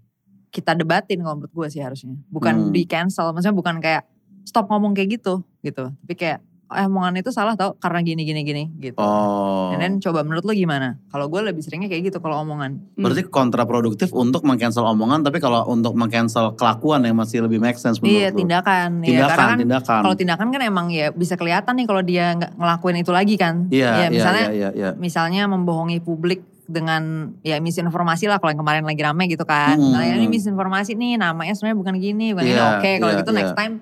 kita debatin kalau menurut gue sih harusnya bukan Hmm. di cancel maksudnya bukan kayak stop ngomong kayak gitu gitu tapi kayak "Eh, omongan itu salah tau karena gini gini gini gitu Oh. Dan then coba menurut lo gimana? Kalau gue lebih seringnya kayak gitu kalau omongan. Berarti kontraproduktif untuk meng-cancel omongan, tapi kalau untuk meng-cancel kelakuan yang masih lebih make sense menurut Iya lu. tindakan. Iya, Tindakan, karena kan tindakan. kalau tindakan kan emang ya bisa kelihatan nih kalau dia nggak ngelakuin itu lagi kan. Iya, iya, misalnya iya, iya, iya. misalnya membohongi publik dengan ya misinformasi lah kalau yang kemarin lagi rame gitu kan. Hmm. Nah, ini misinformasi nih namanya sebenarnya bukan gini, bukan ini Iya, oke. Kalau iya, gitu iya. next time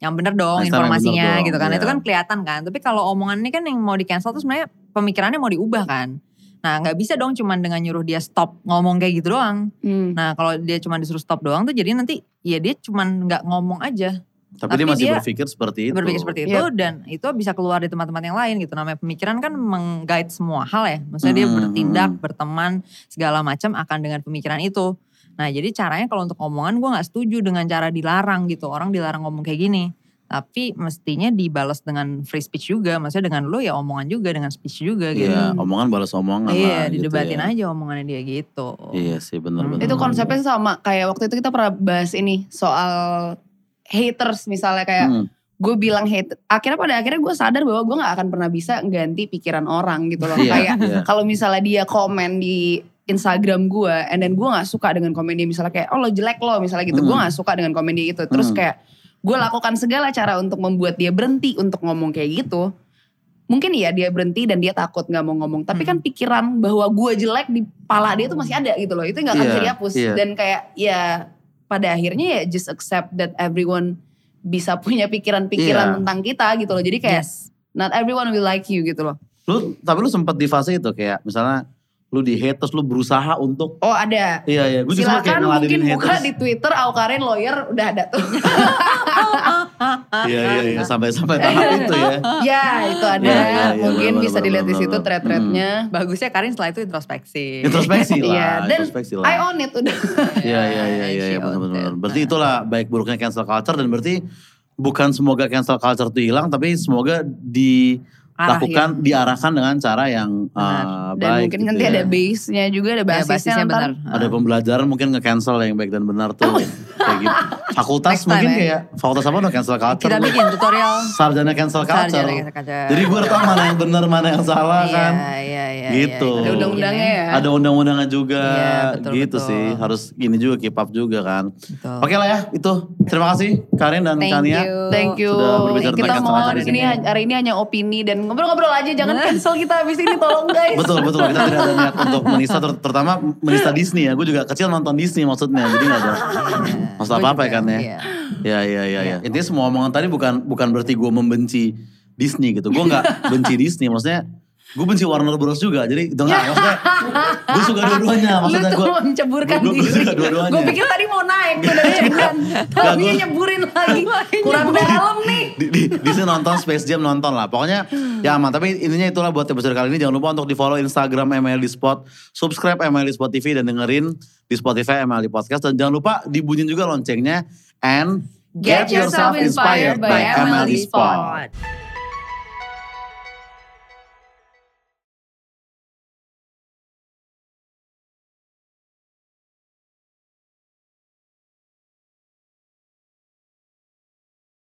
yang bener dong yang informasinya bener dong, gitu kan. Itu iya. kan kelihatan kan. Tapi kalau omongan ini kan yang mau di cancel tuh sebenarnya pemikirannya mau diubah kan. Nah nggak bisa dong cuman dengan nyuruh dia stop ngomong kayak gitu doang. Hmm. Nah kalau dia cuma disuruh stop doang tuh jadi nanti ya dia cuman nggak ngomong aja. Tapi, tapi dia masih dia berpikir seperti itu. Berpikir seperti itu Yep. dan itu bisa keluar di tempat-tempat yang lain gitu. Namanya pemikiran kan mengguide semua hal ya. Maksudnya dia Hmm, bertindak, hmm. berteman, segala macam akan dengan pemikiran itu. Nah jadi caranya kalau untuk omongan gue gak setuju dengan cara dilarang gitu. Orang dilarang ngomong kayak gini. Tapi mestinya dibalas dengan free speech juga. Maksudnya dengan lo ya omongan juga, dengan speech juga gitu. Iya, omongan balas omongan Iya, lah. gitu didebatin ya. aja omongannya dia gitu. Iya sih Hmm. benar-benar. Itu konsepnya sama kayak waktu itu kita pernah bahas ini soal haters misalnya kayak Hmm. gue bilang hate. Akhirnya pada akhirnya gue sadar bahwa gue nggak akan pernah bisa ganti pikiran orang gitu loh. Iya, Kayak iya. kalau misalnya dia komen di Instagram gue, and then gue nggak suka dengan komen dia misalnya kayak oh lo jelek lo misalnya gitu, gue Hmm. nggak suka dengan komen dia itu. Terus Hmm. kayak gue lakukan segala cara untuk membuat dia berhenti untuk ngomong kayak gitu. Mungkin ya dia berhenti dan dia takut nggak mau ngomong. Tapi kan pikiran bahwa gue jelek di pala dia tuh masih ada gitu loh. Itu nggak akan Iya, bisa dihapus. iya. Dan kayak ya pada akhirnya ya just accept that everyone bisa punya pikiran-pikiran Iya. tentang kita gitu loh. Jadi kayak Yes. not everyone will like you gitu loh. Lu tapi lu sempat di fase itu kayak misalnya lu di hate terus lu berusaha untuk Oh ada. iya iya gue juga kayak Silakan mungkin buka haters. di Twitter Aukarin lawyer udah ada tuh. Iya iya iya sampai sampai tahap itu ya. ya itu ada. Iya, iya, iya, mungkin bisa dilihat di situ thread-threadnya. Bagusnya Karin setelah itu introspeksi. Introspeksi lah, Iya, dan introspeksi lah. I own it udah. Iya iya iya iya ya, benar owned benar. it. Berarti itulah baik buruknya cancel culture dan berarti bukan semoga cancel culture itu hilang tapi semoga lakukan diarahkan dengan cara yang uh, Dan baik. mungkin gitu nanti ya. ada base-nya juga, ada Ya, basisnya, basisnya ntar. benar. Ada pembelajaran mungkin nge-cancel yang baik dan benar tuh. kayak gitu. Fakultas Next time mungkin ya. kayak fakultas apa udah cancel culture. Kita bikin tutorial. sarjana cancel culture. Sarjana cancel culture. Jadi gue tahu mana yang benar mana yang salah kan. Iya, iya, iya. Gitu. iya. Ada undang-undangnya ya. Ada undang-undangnya juga Iya, betul, gitu betul. sih. Harus gini juga keep up juga kan. Betul. Oke lah ya itu. Terima kasih Karin dan Thank Kania. you. Thank you. Sudah berbicara Kita tentang mau hari ini hari ini hanya opini dan ngobrol-ngobrol aja. Jangan cancel kita habis ini tolong guys. Betul betul kita tidak ada niat untuk menista ter- terutama menista Disney ya. Gue juga kecil nonton Disney maksudnya. Jadi gak ada maksud Gua apa apa ya kan ya. iya. Ya ya ya ya. Intinya semua omongan tadi bukan bukan berarti gue membenci Disney gitu. Gue nggak benci Disney. Maksudnya gue benci Warner Bros juga. Jadi itu nggak maksudnya gue suka dua-duanya. Maksudnya gue menceburkan gua- gua diri. suka dua-duanya. Gue pikir tadi mau naik tuh dari. Tapi nyeburin lagi. Kurang dalam nih. di, di, di sini nonton Space Jam nonton lah. Pokoknya ya aman. Tapi intinya itulah buat episode kali ini. Jangan lupa untuk di follow Instagram MLD Spot. Subscribe MLD Spot TV dan dengerin di Spotify MLD Podcast. Dan jangan lupa dibunyiin juga loncengnya. And Get yourself inspired by MLD Spot.